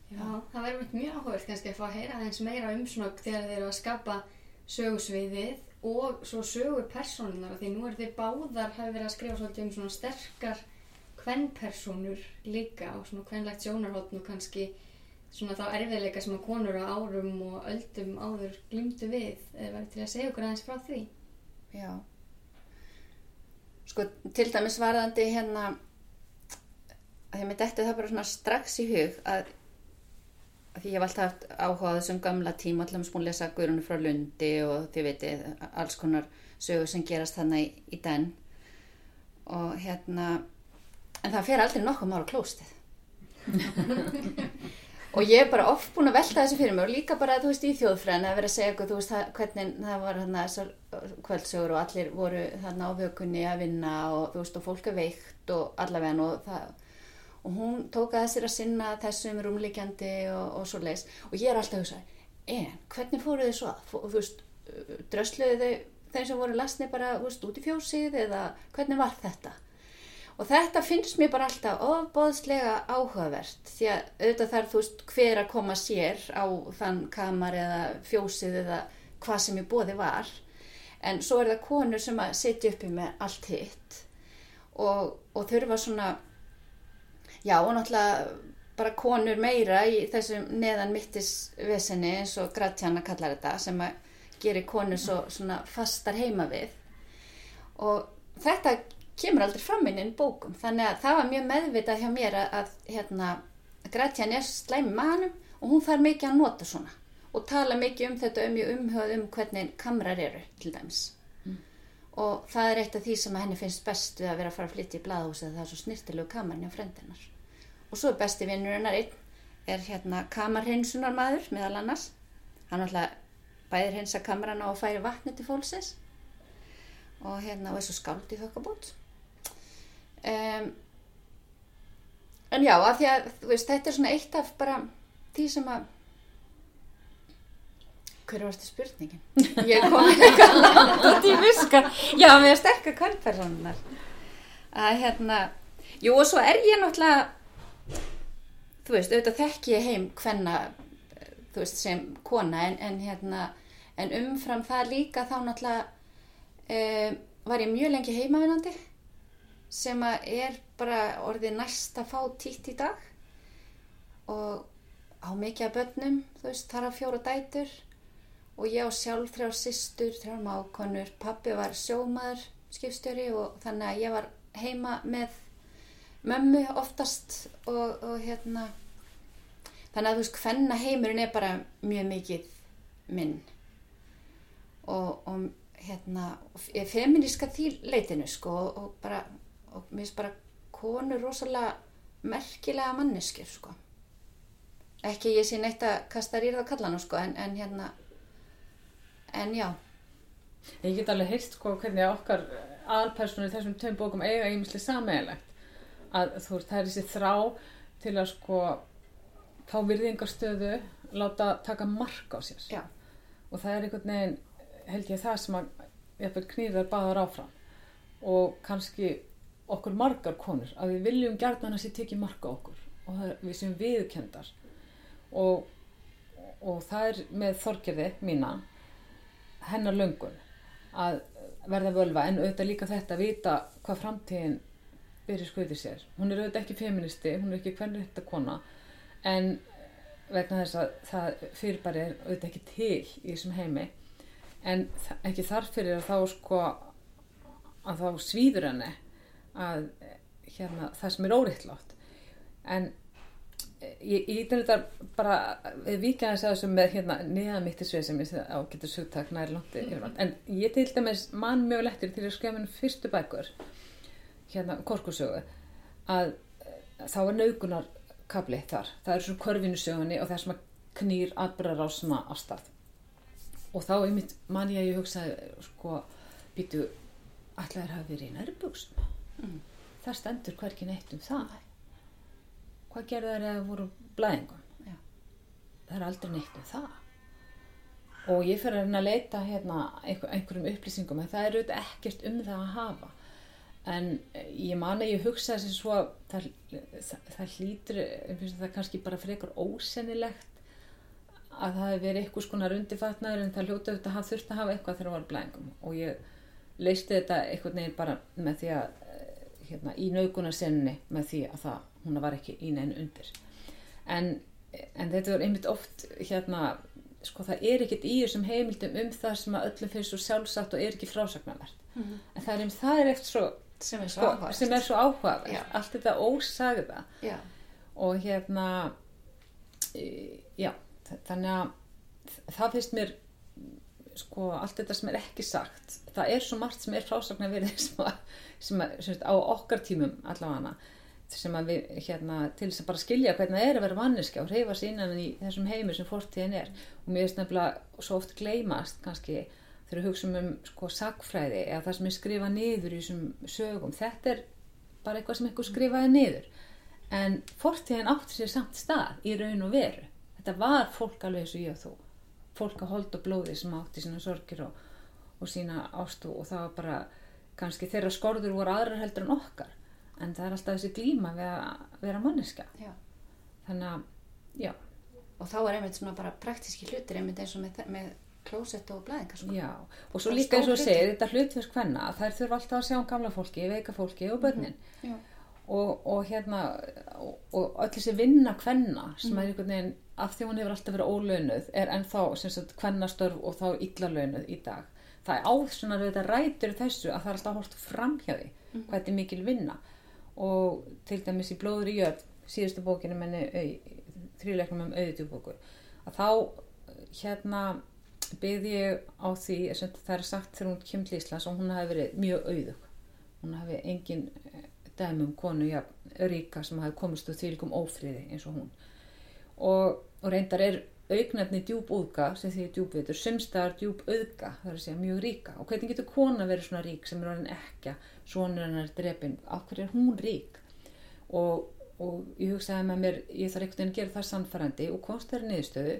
Já, það verður mjög áhugavert kannski að fá að heyra aðeins meira um svona þegar þeir eru að skapa sögusviðið og svo sögu persónunar því nú er þeir báðar hafi verið að skrifa svolítið um svona sterkar kvennpersónur líka og svona kvennlegt sjónarhóttn og kannski svona þá erfiðleika sem að konur á árum og öldum áður glýmdu við eða verið til að segja okkur aðeins frá því? Já. Sko til dæmis varðandi hérna að ég með detti það bara svona strax í hug að, að því ég hef alltaf haft áhuga á þessum gamla tíma allavega smún lesa Guðrunu frá Lundi og þið veitir alls konar sögur sem gerast þannig í, í den. Og hérna en það fer aldrei nokkuð mára klóstið og ég er bara oft búin að velta þessu fyrir mig og líka bara þú veist í þjóðfræðin að vera að segja eitthvað, þú veist það, hvernig það var þessar kvöldsögur og allir voru þarna á vökunni að vinna og þú veist og fólk er veikt og allavega og það og hún tók að þessir að sinna þessum rúmlíkjandi og, og svo leis og ég er alltaf að hugsa, en hvernig fóruð þið svo að, Fó- þú veist, drösluðu þau þeir sem voru lasni bara, þú veist, út í fjósið eða hvernig var þetta? Og þetta finnst mér bara alltaf ofbóðslega áhugavert því að auðvitað þarf þú veist hver að koma sér á þann kamar eða fjósið eða hvað sem í bóði var. En svo er það konur sem að setja uppi með allt hitt og, og þurfa svona, já og náttúrulega bara konur meira í þessum neðan mittisvesinni eins og Gratjana kallar þetta sem að gerir konur svo svona fastar heima við. Og þetta kemur aldrei fram inn í bókum. Þannig að það var mjög meðvitað hjá mér að, að hérna, Gretjan er slæmi mannum og hún þarf mikið að nota svona og tala mikið um þetta um mjög umhjóð um hvernig kamrar eru til dæmis. Og það er eitt af því sem henni finnst best við að vera að fara að flytja í blaðhúsið það er svo snirtilegu kamarinn á frendinar og svo er besti vinnur hennar einn er hérna kamarhinsunar maður meðal annars. Hann alltaf bæðir hinsa kamarana og færi vatni til fólksins. Og hérna og svo skáld í þokkabót um, en já að því að veist þetta er svona eitt af bara því sem að hver var þetta spurningin? Ég komin eitthvað langt út í viska já, með sterkar kvöldpersonunar að hérna jú og svo er ég náttúrulega þú veist, auðvitað þekki ég heim hvenna þú veist, sem kona en, en hérna en umfram það líka þá náttúrulega um, var ég mjög lengi heimavinandi sem að er bara orðið næsta fá títt í dag. Og á mikið af börnum, þú veist, þar af fjóra dætur. Og ég á sjálf þrjár systur, þrjár mákonur, pappi var sjómaður, skipstjóri og þannig að ég var heima með mömmu oftast og, og hérna. Þannig að þú veist, hvenna heimurinn er bara mjög mikið minn. Og, og hérna, ég er feminíska því leitinu sko og bara, og mér finnst bara konur rosalega merkilega manneskjur sko. Ekki ég sé neitt að kasta rýrða kallana sko en, en hérna en já, Ég get alveg heist sko hvernig okkar aðalpersonur í þessum tveim bókum eiga ímislega sameigilegt að þú veist, það er þessi þrá til að sko fá virðingarstöðu, láta taka mark á sér. Já, og það er einhvern veginn held ég það sem að jafnvel knýrar báðar áfram. Og kannski okkur margar konur að við viljum gjarnan að sér tekið marka okkur og það, við sem viðkendar og, og það er með þorgerði mína hennar löngun að verða völva. En auðvitað líka þetta að vita hvað framtíðin byrja skuðið sér. Hún er auðvitað ekki feministi, hún er ekki hvernig þetta kona en vegna þess að það fyrirbæri er auðvitað ekki til í þessum heimi. En ekki þarf fyrir að þá sko að þá svíður henni að hérna, það sem er óriðtlátt en ég, ég til þetta bara við vikið að þessu með hérna neðamittisvið sem ég á getur sugtak nær langt yfir en ég til dæmis mann mjög lettir til að skrifa minn fyrstu bækur hérna korkusögu að eh, þá er naukunarkabli þar. Það er svona körfinusögunni og það er svona knýr atbyrðarásuna á stað. Og þá einmitt man ég að ég hugsaði sko býtu allar hafi verið í nærbuksum Mm. það stendur hverki neitt um það. Hvað gerðu þær eða voru blæðingum Já. það er aldrei neitt um það. Og ég fyrir að að leita hérna einhver, einhverjum upplýsingum en það er auðvitað ekkert um það að hafa. En ég man að ég hugsa þessi svo að það, það, það hlýtur að það er kannski bara frekar ósennilegt að það hefði verið eitthvað skonar undirfatnaður en það hljóta auðvitað að hafa þurft að hafa eitthvað þegar það var blæðingum og ég leisti þetta einhvern veginn bara með því að hérna, í naukunarsenni með því að það, hún var ekki í neginn undir en, en þetta var einmitt oft hérna, sko það er ekkert í þessum heimildum um það sem að öllum finnst svo sjálfsagt og er ekki frásagnarvert Mhm. en það er einmitt, það er eftir svo sem er svo sko, áhugavert. er Já. allt þetta ósagða Já, og hérna e, já, þa- þannig að það finnst mér sko allt þetta sem er ekki sagt það er svo margt sem er frásagnar verið sem, að, sem, að, sem sagt, á okkar tímum allavega sem að við hérna til þess að bara skilja hvernig það er að vera manneska og reyfa innan í þessum heimi sem fortíðin er. Og mér finnst nefnilega svo oft gleymast kannski þegar við hugsaum um sko sagfræði eða það sem er skrifað niður í þessum sögum. Þetta er bara eitthvað sem einhver skrifaði niður. En fortíðin átti sér samt stað í raun og veru. Þetta var fólk alveg eins og ég og þú fólk að hold og blóði sem átti sína sorgir og, og sína ástu og það var bara kannski þeirra skorður voru aðrar heldur en okkar en það er alltaf þessi glíma við að vera manneska já. þannig að, já, Og þá er einmitt svona bara praktíski hlutir einmitt eins og með, með klósett og blæðingar sko. já og svo Það líka eins og segir þetta hlutfjörsk hvenna þær þurfa alltaf að sjá um gamla fólki, veika fólki og börnin Já. og, og hérna og, og öll þessi vinna kvenna sem er einhvern veginn af því hún hefur alltaf verið ólaunuð er ennþá kvennastörf og þá illa launuð í dag. Það er áðssonar við þetta rætur í þessu að það er alltaf hort framhjá því hvað þetta er mikil vinna. Og til dæmis í blóður í jörð síðustu bókinu menni þrjuleiknum um auðvitjúbóku að þá hérna byði ég á því sem það er sagt þegar hún kemur til Íslands og hún hafi verið mjög auðug. Hún hafi engin eh, dæmi um konu ja, ríka sem hafi komist úr þvílikum ófriði eins og hún og, og reyndar er augnefni djúb úðga sem því djúbvitur, sumstaðar djúb auðga það er að segja mjög ríka. Og hvernig getur kona verið svona rík sem er orðin ekka svonur hennar drepin, af hverju er hún rík? Og, og ég hugsaði með mér, ég þarf einhvern veginn að gera það sannfærandi og þeirri niðurstöðu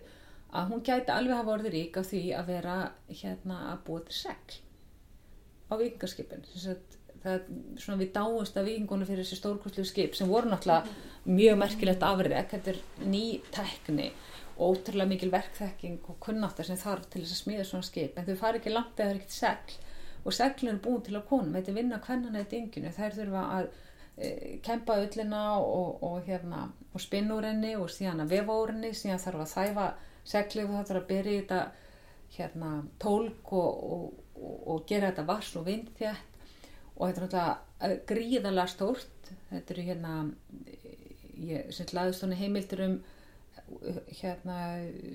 að hún gæti alveg hafa orðið rík af því að vera hérna að búa til segl á vikingarskipin það er svona við dáumst af vikingunum fyrir þessi stórkostlu skip sem voru náttúrulega mjög merkilegt afrið þetta er ný tekni og ótrúlega mikil verkþekking og kunnáttar sem þarf til þess að smíða svona skip. En þau fari ekki langt eða það er ekkert segl. Og seglun er búin til að konum þetta er vinna kvennana í dinginu. Þær þurfa að e, kempa öllina og, og, hérna, og spinna úr henni og síðan að vefa úr henni. Síðan þarf að þæfa seglið og það þarf að byrja í þetta hérna, tólk og, og, gera þetta vars og vindþjætt og þetta er náttúrulega gríðalega stórt. Þetta eru hérna ég sem laðist svona heimildur um hérna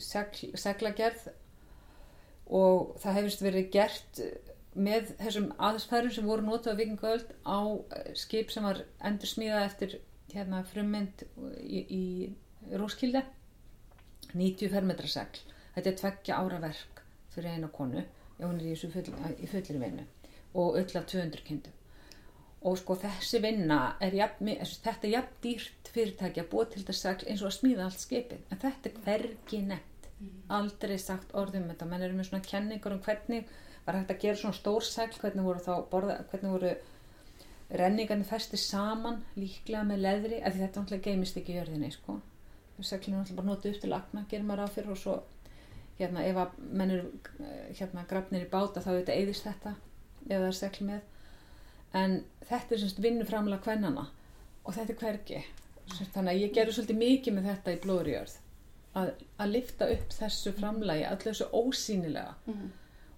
segl, seglagerð. Og það hefist verið gert með þessum aðsfærum sem voru notað á vikingaöld á skip sem var endur smíðað eftir hérna frummynd í, í Róskilde. 90 fermetra segl. Þetta er tveggja ára verk fyrir eina konu. Ef hún er í, full, í fullir vinnu og öll af 200 kindum. Og sko þessi vinna er jafn, þetta er jafn dýrt fyrirtæki að búa til þetta segl eins og að smíða allt skipið. En þetta er hvergi nefnt. Aldrei sagt orðum þetta. Menn eru með svona kenningar um hvernig var hægt að gera svona stór segl hvernig voru þá borða, hvernig voru renningarnir festi saman líklega með leðri af því þetta náttúrulega geimist ekki í jörðinni sko. seglinu er náttúrulega bara notið upp til akna gerir maður á fyrir og svo hérna ef að menn eru hérna grafnir í báta þá þetta eðist þetta ef það er segl með. En þetta er semst vinnuframlega kvennana og þetta er hvergi. Semst, þannig að ég gerur svolítið mikið með þetta í blóðurjörð að, að lifta upp þessu framlagi allir þessu ósýnilega. Mhm.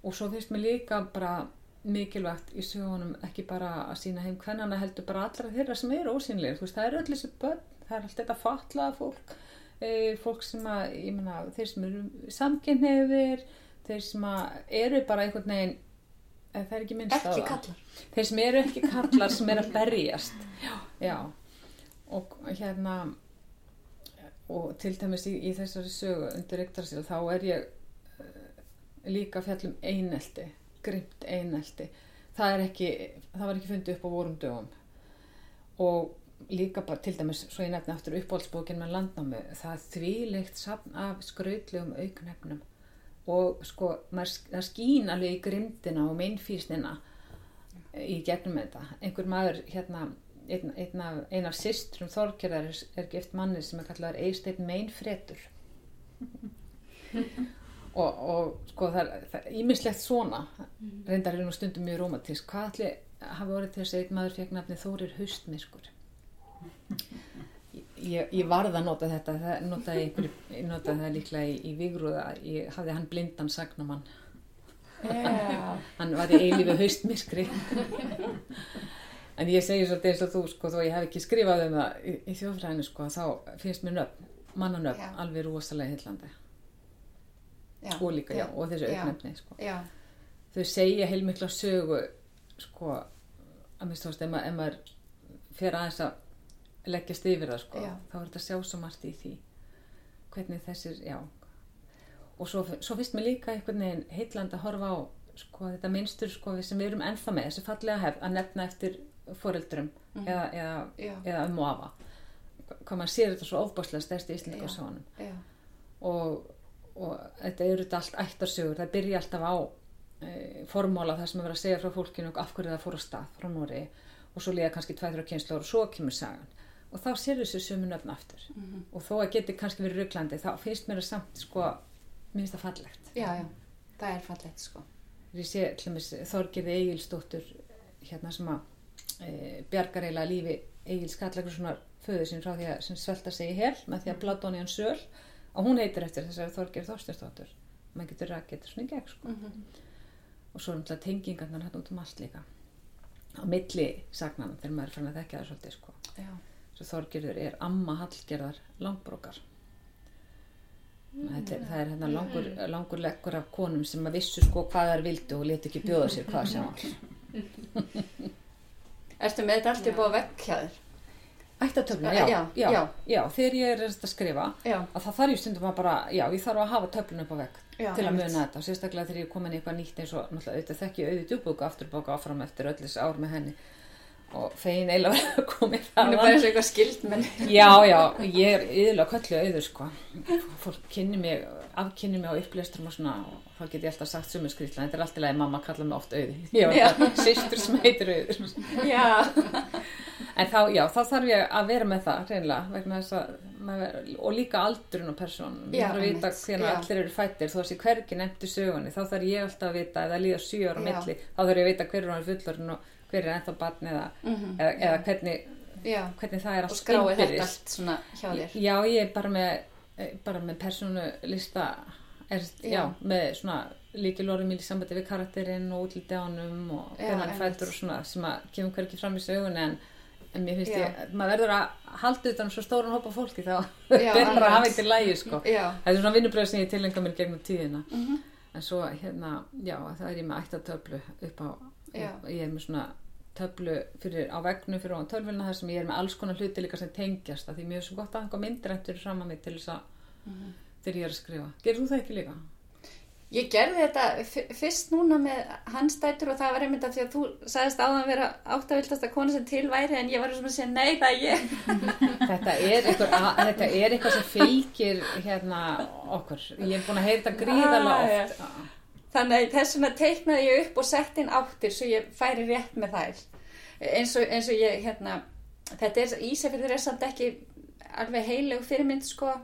og svo finnst mér líka bara mikilvægt í sögunum ekki bara að sína heim kvennana heldur bara allra þeirra sem eru ósýnilegir. Veist það eru öll þessi börn það er allt þetta fatlaða fólk e, fólk sem að, ég meina þeir sem eru samkynniðir þeir sem að eru bara einhvern veginn eða það er ekki minnst á Ekki kallar. þeir sem eru ekki kallar sem eru að berjast. Já, já. og hérna og til dæmis í, í þessari sögu undir Yggdrasil þá er ég uh, líka að fjalla um einelti grimt einelti. Það er ekki, það var ekki fundið upp á vorum dögum. Og líka bara til dæmis, svo ég nefni aftur uppáhaldsbókin með landnámi, það þvílegt safn af skrautlegum auknefnum og sko það skín alveg í grimdina og meinfísnina í gegnum þetta. Einhver maður hérna einn, einn af, ein af systrum Þorgerðar er, er gift manni sem er kallar Eisteinn Meinfretur. Og, og sko það er ímislegt svona. Reyndar er nú stundum mjög romantísk hvað allir hafi orðið til þess að einn maður fekk nafni Þórir Haustmiskur ég, ég varð að nota þetta það notaði einhverju, ég notaði það líklega í, í Vigrúða, ég hafði hann blindan sagnumann Já. hann var í eilífi haustmiskri en ég segi svolítið eins og þú sko, þó ég hef ekki skrifað um það í, í þjóðfræðinu sko, þá finnst mér nöfn mannanöfn Já. alveg rosalega hillandi Já. og líka, já, og þessu Já. auknefni sko. Þau segja heilmikla sögu sko, að minnst ma- ef maður fer aðeins að leggjast yfir það sko, Já. þá er þetta að sjá svo margt í því hvernig þessir, já og svo, svo finnst mér líka einhvern veginn heillandi að horfa á sko, þetta minnstur sko, sem við erum ennþá með þessi fallega hefð að nefna eftir foreldrum eða, eða. Já. eða um og afa hvað maður sér þetta svo ofbáslega stærsti íslendingu Já. sjónum Já. og, og þetta eru þetta allt ættarsögur, það byrja alltaf á e, formóla það sem er verið að segja frá fólkinu og af hverju það fór á stað frá Nóri og svo liða kannski tvæður á kynslu og svo kemur sagan og þá sér þessu sömu nöfn aftur Mhm. og þó að geti kannski verið rugglandi þá finnst mér það samt sko mér finnst það fallegt Já, já. Það er fallegt sko. sé til dæmis Þorgirði Egilsdóttur hérna sem að e, bjargar eiginlega lífi Egils Kallagrusssonar föðu sín frá því að sem svelta sig í hel með því að hann í hann söl og hún heitir eftir þessari Þorgirð Þorstinsdóttur maður getur rakið þetta svona í gegn sko. og svo er náttúrulega tengingarnar hérna út um allt líka á milli sagnana þegar maður er fann að þekka það svolítið sko. Já. Svo Þorgirður er amma Hallgerðar langbrókar. Það er, það er hérna langur, langur leggur af konum sem að vissu sko hvað þær vildu og leti ekki bjóða sér hvað sem var. Ertu með þetta allt vegg hjá þér? Ættatöfluna, Já, já, já, já. þegar ég er að skrifa, að það þarf ég stundum að bara, já, ég þarf að hafa töfluna upp á Já, til að muna þetta, sérstaklega þegar ég er komin í eitthvað nýtt eins og náttúrulega auðvitað þekki ég auðvitað djúbúka afturbóka áfram eftir öll þessi ár með henni og fegin eiginlega verið að koma í Hún það er bara eins og eitthvað skild menn. Já, já, ég er yðurlega köllu auður sko. Fólk kynni mig, afkynni mig á uppleisturum og svona og þá get ég alltaf sagt sumu skrýtla, þetta er alltaf leið mamma kalla mig oft auði. Ég var sýstur sem heitir auður. Já. En þá, já, þá þarf ég að vera með það reynilega vegna þess að maður, og líka aldurinn og persónum. Ég þarf að vita hvernig allir eru fættir þó að sé hvergi nefnt í sögunni, þá þarf ég alltaf að vita það líða sjö ára á Já. milli, þá þarf ég að vita hver er hann fullorinn og er ennþá barn eða, eða, eða hvernig, hvernig það er Og allt skráið þetta allt svona hjá þér. Já, ég er bara með, eh, bara með persónu lista, er, já. Já. með svona líkilorðum í sambandi við karakterinn og útliti á honum og hvernig hann fættur og svona sem að kemur hverki fram í sögun en, en mér finnst Já. ég, maður verður að halda utan um svo stóran hópa fólki þá verður að hafa einmitt. eitthvað lægi sko. Já. Það er svona vinnubröð sem ég tilenga mér gegnum tíðina Mhm. en svo hérna, já, það er ég með ættatöflu upp á, Já. ég er með svona töflu fyrir, á vegnu fyrir á tölvuna þar sem ég er með alls konar hluti líka sem tengjast að því er svo gott að einhver myndrættur fram að mig til þess að Mhm. þegar ég er að skrifa. Gerir þú það ekki líka? Ég gerði þetta fyrst núna með hans dætur og það var einmitt að því að þú sagðist áðan vera áttavildasta konu sem til væri en ég var svona að segja nei það er ég. Þetta er eitthvað, að, þetta er eitthvað sem fylgir hérna okkur. Ég er búin að heyra þetta gríðarlega Ah, oft. Þannig að þess vegna teiknaði ég upp og sett inn áttir svo ég færi rétt með þær. Eins og, eins og ég, hérna, þetta er, Ísafjörður er samt ekki alveg heilug fyrirmynd sko,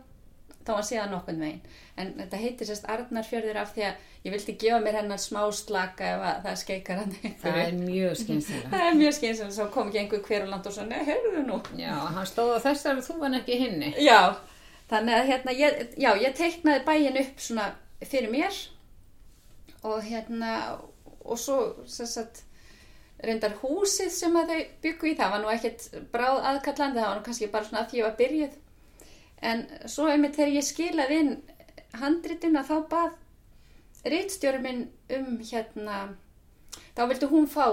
þá að sé það nokkurn veginn. En þetta heitir sérst Arnarfjörður af því að ég vildi gefa mér hennar smá slaka ef að það skeikar hann Það er mjög skynstilega. Það er mjög skynsilega, svo kom ekki einhver hver og og svo, nei, heyrðu nú. Já, hann stóð á þessari þú en ekki hinni. Já, þannig að hérna, ég, já, ég teiknaði bæin upp svona fyrir mér og hérna, og svo, sagt, reyndar húsið sem að þau byggu í það var nú ekkert bráð aðkallandi, það var nú kannski bara svona að því að byrjuð. En svo einmitt þegar ég skilaði inn handrituna þá bað reitstjóri minn um hérna, þá vildi hún fá,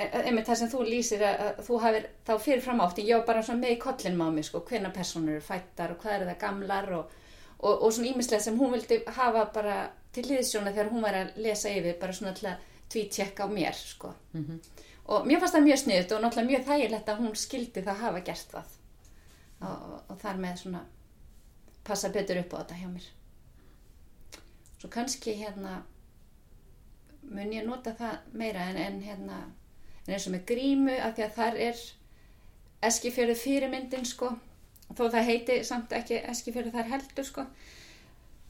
e- einmitt það sem þú lýsir að, þú hafið þá fyrirfram átti, ég var bara svona með í kollinum á mig sko, hvenna personur eru fættar og hvað eru það gamlar og, og, og svona ímislega sem hún vildi hafa bara til liðsjóna þegar hún var að lesa yfir bara svona að tvítjekka á mér sko. Og mér fannst það mjög sniðut og náttúrulega mjög þægilegt að hún skildi það hafa gert það og, og, og þar með svona passa betur upp á þetta hjá mér. Svo kannski hérna mun ég nota það meira en, en hérna en eins og með grímu af því að þar er eskifjörðu fyrirmyndin sko þó það heiti samt ekki eskifjörðu þar heldur sko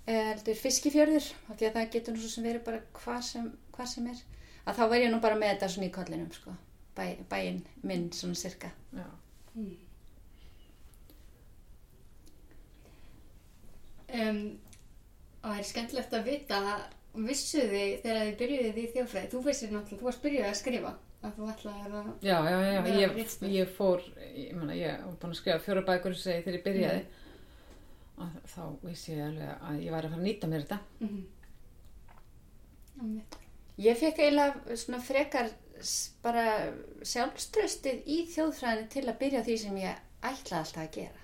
heldur fiskifjörður af því að það getur nú svo sem verið bara hvað sem, hvað sem er. Að þá var ég nú bara með þetta svona í kollinum sko. Bæ, bæinn minn svona cirka Já. Um, og það er skemmtilegt að vita vissu þið þegar þið byrjuðið í þjófræði þú vissir náttúrulega, þú varst byrjuð að skrifa að þú ætlaði að Já, já, já, ég, ég fór, ég, mena, ég var búin að skrifa fjóra bækur þegar ég byrjaði að þá vissi ég alveg að ég var að fara að nýta mér þetta. mm Ég fekk eiginlega svona frekar bara sjálfströstið í þjóðfræðinu til að byrja því sem ég ætlaði alltaf að gera.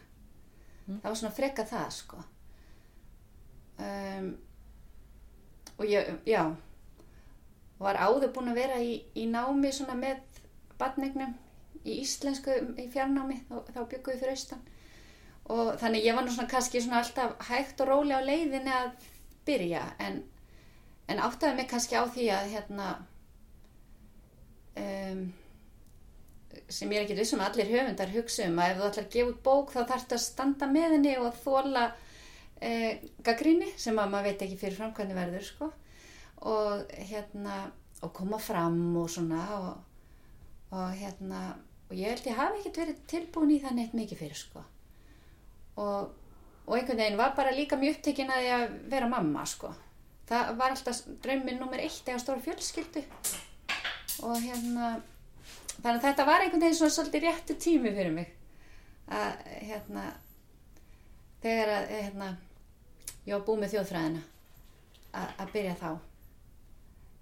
Það var svona frekar það, sko. Um, og ég, já, var áður búin að vera í, í námi svona með badnegnum í íslensku í fjarnámi, þá, þá byggum við fyrir austan. Og þannig ég var nú svona kannski svona alltaf hægt og róli á leiðinni að byrja, en En áttaði mig kannski á því að hérna, um, sem ég er ekki vissum að allir höfundar hugsa um að ef þú ætlar að gefa út bók þá þarfst að standa með henni og þóla eh, gaggrinni sem að maður veit ekki fyrir fram hvernig verður sko. og hérna og koma fram og svona og, og hérna og ég held ég hafi ekkert verið tilbúin í það neitt mikið fyrir sko og, og einhvern veginn var bara líka mjög upptekinn að ég að vera mamma sko. Það var alltaf drauminn nummer eitt eða stóra fjölskyldu. Og hérna þannig að þetta var einhvern veginn svona svolítið réttu tími fyrir mig. Að hérna þegar að hérna ég var búið með þjóðfræðina að, byrja þá.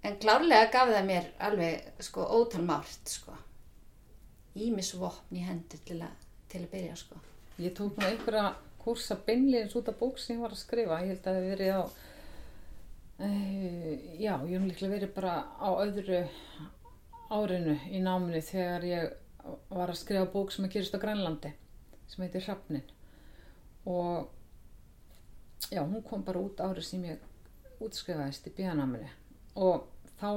En klárlega gaf það mér alveg sko ótal márt sko. Ímisvopn í hendur til að, til að byrja sko Ég tók nú einhverja kursa beinleins út af bók sem ég var að skrifa. Ég held að það hefði verið á, uh, já, ég hef líklega verið bara á öðru árinu í náminu þegar ég var að skrifa bók sem að gerist á Grænlandi, sem heitir Hrafnin. Og já, hún kom bara út árið sem ég útskrifaðist í bíðanáminu. Og þá,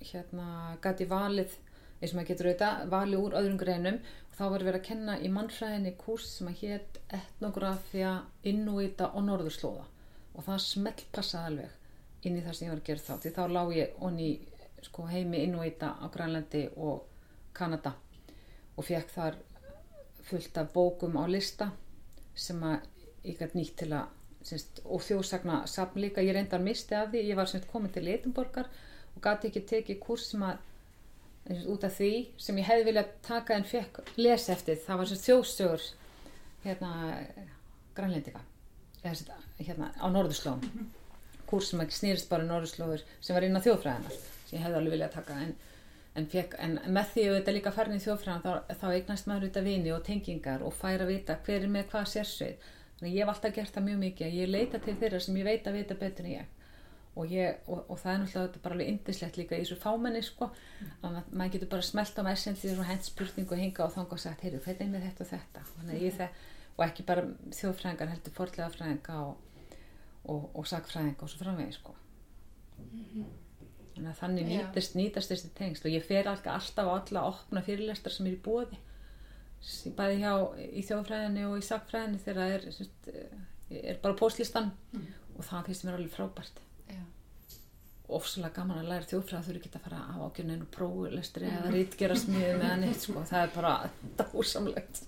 hérna, gæti valið eins og maður getur auðvitað valið úr öðrum greinum þá var verið að kenna í mannfræðinni kurs sem að hétt etnografía, innúita og norðurslóða. Og það smelt passaði alveg inn í það sem ég var að gera þá því þá lág ég onni sko, heimi innúita á Grænlandi og Kanada og fekk þar fullt af bókum á lista sem að ég gæti nýtt til að semst, og þjóðsagna safn líka, ég reyndar misti af því. Ég var semst komin til Leitumborgar og gæti ekki tekið kurs sem að út af því sem ég hefði viljað taka en fekk lesa eftir það var sem þjóðsögur hérna grænlendika hérna á norðurslóðum. Kurs sem ekki snýrist bara um norðurslóður sem var inn á þjóðfræðinar sem ég hefði alveg viljað taka en, en, fekk, en með því að þetta líka farin í þjóðfræðan þá, þá eignast maður auðvitað vini og tengingar og fær að vita hver er með hvað sérsveit. Þannig ég hef alltaf gert það mjög mikið ég leita til þeirra sem ég veit að vita betur en ég og, ég, og, og það er náttúrulega þetta bara alveg indislegt líka í þessu fámenni sko. Að ma- maður getur bara smelt á messenger og hent spurningu og hinga og þanga og sagt heyrðu, hvernig er með þetta og þetta? Þannig að ég þek, og ekki bara þjóðfræðingar heldur forlega fræðinga og, og, sakfræðinga og svo framvegi sko. Þannig að þannig Já. nýtast, nýtast þessi tengst og ég fer alltaf, á alla opna fyrirlestar sem er í bóði bæði hjá í þjóðfræðinni og í sakfræðinni þegar það er, sérst, er bara póstlistan og það finnst mér alveg frábært. Ofsalega gaman að læra þjóðfræða þú eru ekki að fara á ákjörninu próflestri eða rítgera smiði með hann eitt sko. það er bara dásamlegt.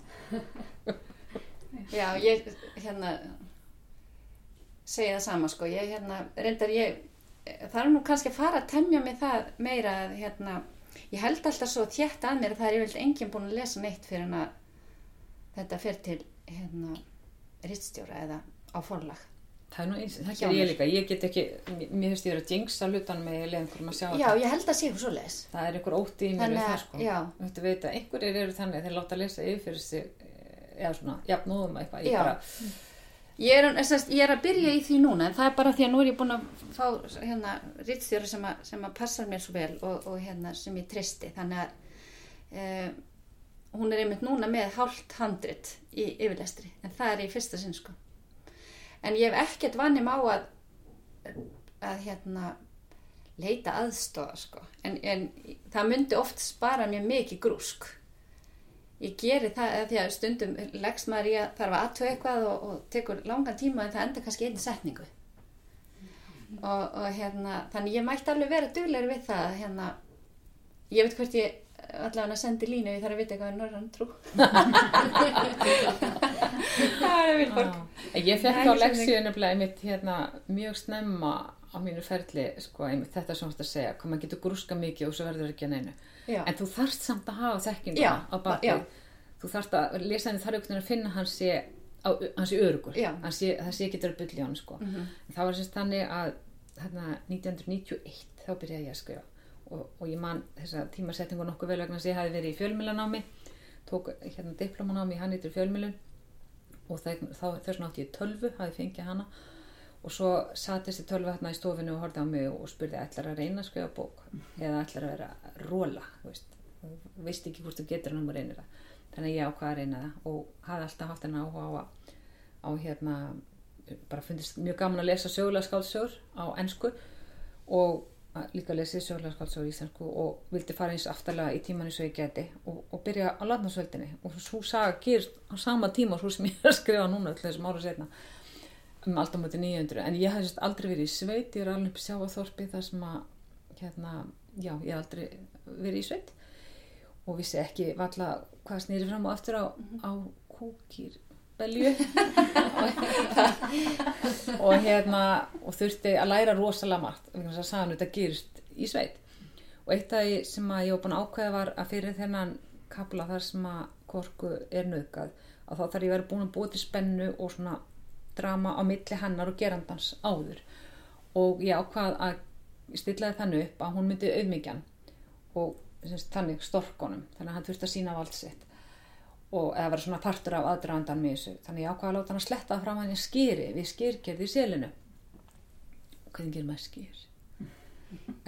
Já, ég hérna segi það sama sko, ég hérna reyndar ég það er nú kannski að fara að temja mig það meira að hérna ég held alltaf svo þétt að mér að það er yfirlega enginn búin að lesa neitt fyrir en að þetta fer til hérna rittstjóra eða á forlag Það er nú eins, það ger ég líka, ég get ekki, mér finnst ég að jinxa hlutan með leiðingur að sjá já, ég held að sé hún svo les Það er einhver ótti í mér við það að- sko. já. Þú veit að veita, einhverjir eru þannig, þeir láta lesa yfir fyrir sig, eh, eða svona, jafnúðum eitthvað, ég Já. bara, Ég er, er, ég er að byrja í því núna en það er bara því að nú er ég búin að fá hérna rittstjóra sem, sem að passar mér svo vel og, og hérna sem ég tristi þannig að e, hún er einmitt núna með hálft handrit í yfirlestri en það er í fyrsta sinn sko en ég hef ekkert vannum á að að hérna leita aðstofa sko. En, en það myndi oft spara mér mikið grúsk. Ég geri það því að stundum leggst maður í að þarf að aðtöða eitthvað og, og tekur langan tíma en það enda kannski einu setningu. Og, og hérna þannig ég mætti alveg vera duglegur við það að, hérna, ég veit hvort ég allavega sendi línu ég þarf að vita eitthvað er norrann trú það er vilborg Ég fekk á leksíu nefnilega einmitt hérna mjög snemma á mínu ferli, sko, einmitt þetta þú ert að segja, hvað maður getur grúska mikið og svo verður ekki að neinu. Já. En þú þarft samt að hafa þekkinga á já. bakið. Þú þarft að lesa henni þar einhvern veginn að finna hans sé, hans sé örugur. Hans sé, það sé ekki að byrja í hann, sko. En það var sérst þannig að hérna 1991 þá byrjaði ég að skrifa og, og ég man þessa tímasetningu nokkuð vel vegna þess að ég hafi verið í fjölmilanámi tók hérna diplomanámi í hannýtur fjölmilun og þess átti ég tölvu, hafi fengið hana og svo satt þessi tölvu hérna í stofinu og horfði á mig og spurði ætlar að reyna að skrifa bók? Eða ætlar að vera róla veist, og veist ekki hvort þú getur hann um að reyna það. Þannig að ég ákvaða að reyna það og hafði alltaf haft henni áhuga á að á hérna bara fundist mjög gaman að lesa sögulega skáldsögur á ennsku og líka lesið sögulega skáldsögur í íslensku og vildi fara eins aftarlega í tíman eins og ég geti og, og byrja á landnámsveldinni og svo saga gerist á sama tíma og svo sem ég er að skrifa núna öll þessum ára setna um alltaf mútið 900 en ég hef aldrei verið í sveit ég er alveg upp í sjáaþorpi þar sem að hérna, já, ég hef aldrei verið í sveit. Og vissi ekki valla hvað snýri fram og aftur á, á kúkir belju. Og hérna og þurfti að læra rosalega margt þess að sagði þetta gerist í sveit. Og eitt af því sem ég var búin að ákveða var að fyrir þennan kapla þar sem að korku er nöðgað að þá þarf ég vera búin að búa til spennu og svona drama á milli hennar og gerandans áður. Og ég ákvað að stillaði þannig upp að hún myndi auðmyggjan og semst, þannig storkonum þannig að hann þurfti að sína vald sitt og eða vera svona partur af aðdraðandan með þessu. Þannig ég ákvaða að láta hann að sletta fram hann í skýri við skýrgerði í selinu. Hvernig gerir maður skýr?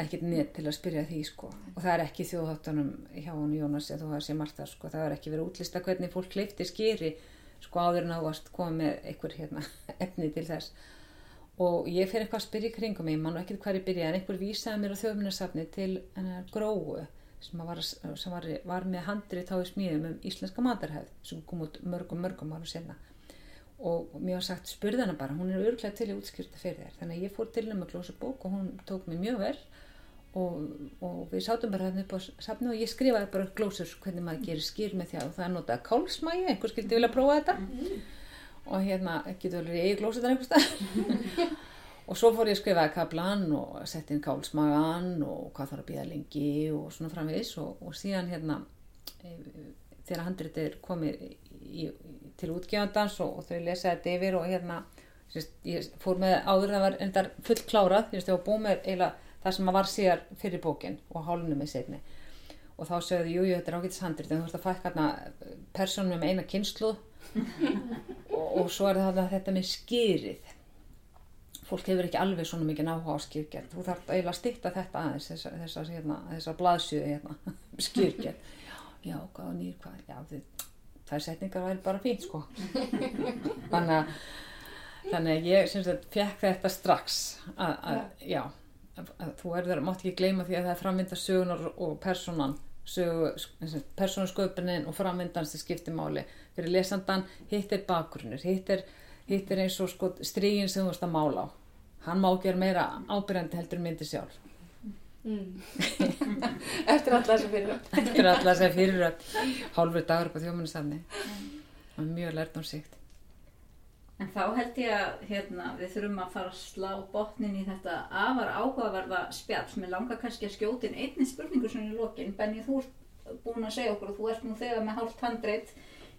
Ekkert net til að spyrja því sko. Og það er ekki í þjóðháttunum hjá hann Jónas eða þú sér margt það sko. Það er ekki verið útlista hvernig fólk hleyfti skýri sko áður en ávast komið með einhver hérna, efni til þess. Og ég fer eitthvað að spyrja í kringum mig. Mann og ekkert ég byrja en einhver vísaði mér á þjóðminnarsafni til gróu sem var, sem var, var með handrið þá í smíðum um íslenska matarhæð sem kom út mörgum mörgum ára senna og mér var sagt spurði hana bara, hún er örglega til í útskýrta fyrir þér. Þannig að ég fór til hennar með glósabók og hún tók mig mjög vel. Og, og við sátum bara hérna upp á safni og ég skrifaði bara glósur hvernig maður gerir skýr með því að það er notað kálsmægi, einhver skildi vilja prófa þetta. Og hérna getur vel verið í glósið þar einhver stað og svo fór ég að skrifa kaplan og sett inn kálsmagan og hvað þarf að býða lengi og svona framvegis. Og, og síðan hérna e, þegar handrið er komið í, til útgefandans og, og þau lesa þetta yfir og hérna sérst, ég fór með áður það var endar full klárað ég var búið með eiginlega það sem var síðar fyrir bókin og hálunum með setni og þá sögðu, jú, jú, þetta er ágætis handrið en þú veist að fækka hérna persónum með eina kynsluð og, og svo er það þetta með skýrið fólk hefur ekki alveg svona mikið náhuga á skýrgerð þú þarf eiginlega að stýtta þetta aðeins þessar þessa, hérna, þessa blaðsjöðu hérna, skýrgerð já, já, hvað og nýr hvað já, þið, þær setningar væri bara fínt sko. Þannig að þannig að ég sem sagt fekk þetta strax að, að já, að, að þú erður, mátt ekki gleyma því að það er framvinda sögunar og personan persónasköpunin og framvindan sem skiptir máli. Fyrir lesandan, hitt er bakgrunnur hitt er hitt er eins og sko strígin sem þú varst að mála á. Hann má gera meira ábyrjandi heldur myndi sjálf. Eftir alla þessa fyrir eftir alla þess að fyrir að hálfur dagur upp á þjómanistafni það er mjög lært um síkt En þá held ég að hérna, við þurfum að fara að slá botnin í þetta afar áhugaverða spjall. Mér langar kannski að skjóta inn einni spurningu svona í lokin. Benni, þú ert búin að segja okkur og þú ert nú þegar með hálft handreit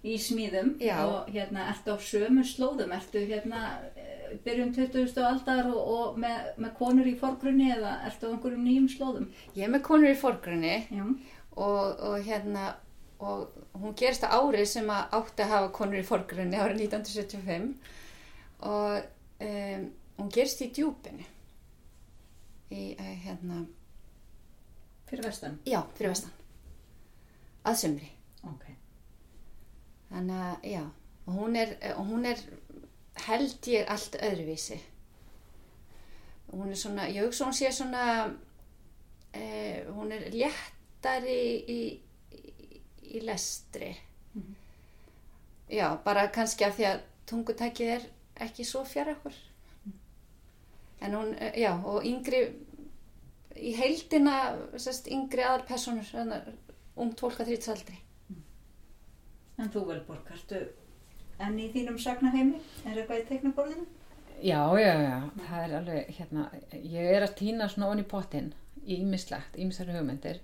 í smíðum Já. og hérna, ertu á sömu slóðum, ertu hérna eh, byrjun 20. aldar og, og með, með konur í forgrunni eða ertu á einhverjum nýjum slóðum? Ég er með konur í forgrunni og, og hérna og hún gerist á árið sem að átti að hafa konur í forgrunni árið 1975 og um, hún gerist í djúpinu í uh, hérna fyrir vestan. já, fyrir vestan að sumri Ok. Þannig að já og hún er, og hún er held ég allt öðruvísi. Hún er svona ég hugsa hún sé svona eh, hún er léttari í, í, í lestri. Já, bara kannski af því að tungutækið er ekki svo fjara okkur. En hún, eh, já, og yngri í heildina sest, yngri aðalpersonur ungt fólk að þrýtsaldri En þú Velborg, ertu enn í þínum sagnaheimi? Er eitthvað í teiknaborðinu? Já, já, já, það er alveg, hérna, ég er að týna svona onni í pottin í ýmislegt, ýmisar hugmyndir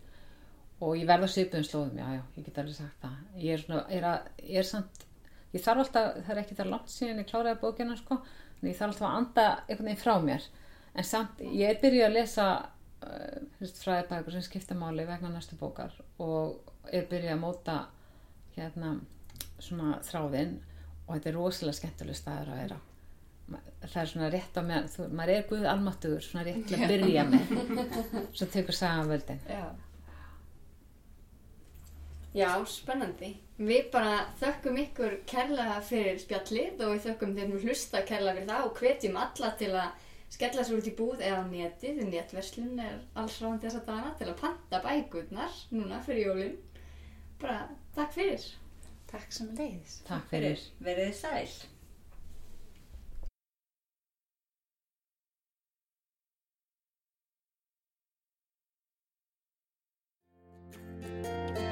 og ég verða svipuðum slóðum, já, já, ég get alveg sagt það. Ég er svona, er að, ég er samt, ég þarf alltaf, það er ekki það langt síðan ég kláraði bókina, sko, en ég þarf alltaf að anda einhvern veginn frá mér. En samt, ég er byrjuð að lesa uh, fræðibækur sem skipta máli vegna næstu bókar og er byrjuð að móta hérna svona þráðinn og þetta er rosalega skemmtileg staður að vera. Það er svona rétt á meðan þú, maður er guð almáttugur svona rétt til að byrja með. Svo tekur sagan völdin. Já. Já, spennandi. Við bara þökkum ykkur kærlega fyrir spjallið og við þökkum þeim að hlusta kærlega fyrir það og hvetjum alla til að skella sér út í búð eða á netið, því netverslun er alls ráðandi þessa dana til að panta bækurnar núna fyrir jólin. Bara Takk fyrir. Takk sem leiðis. Takk fyrir. Verðið sæl. Takk fyrir.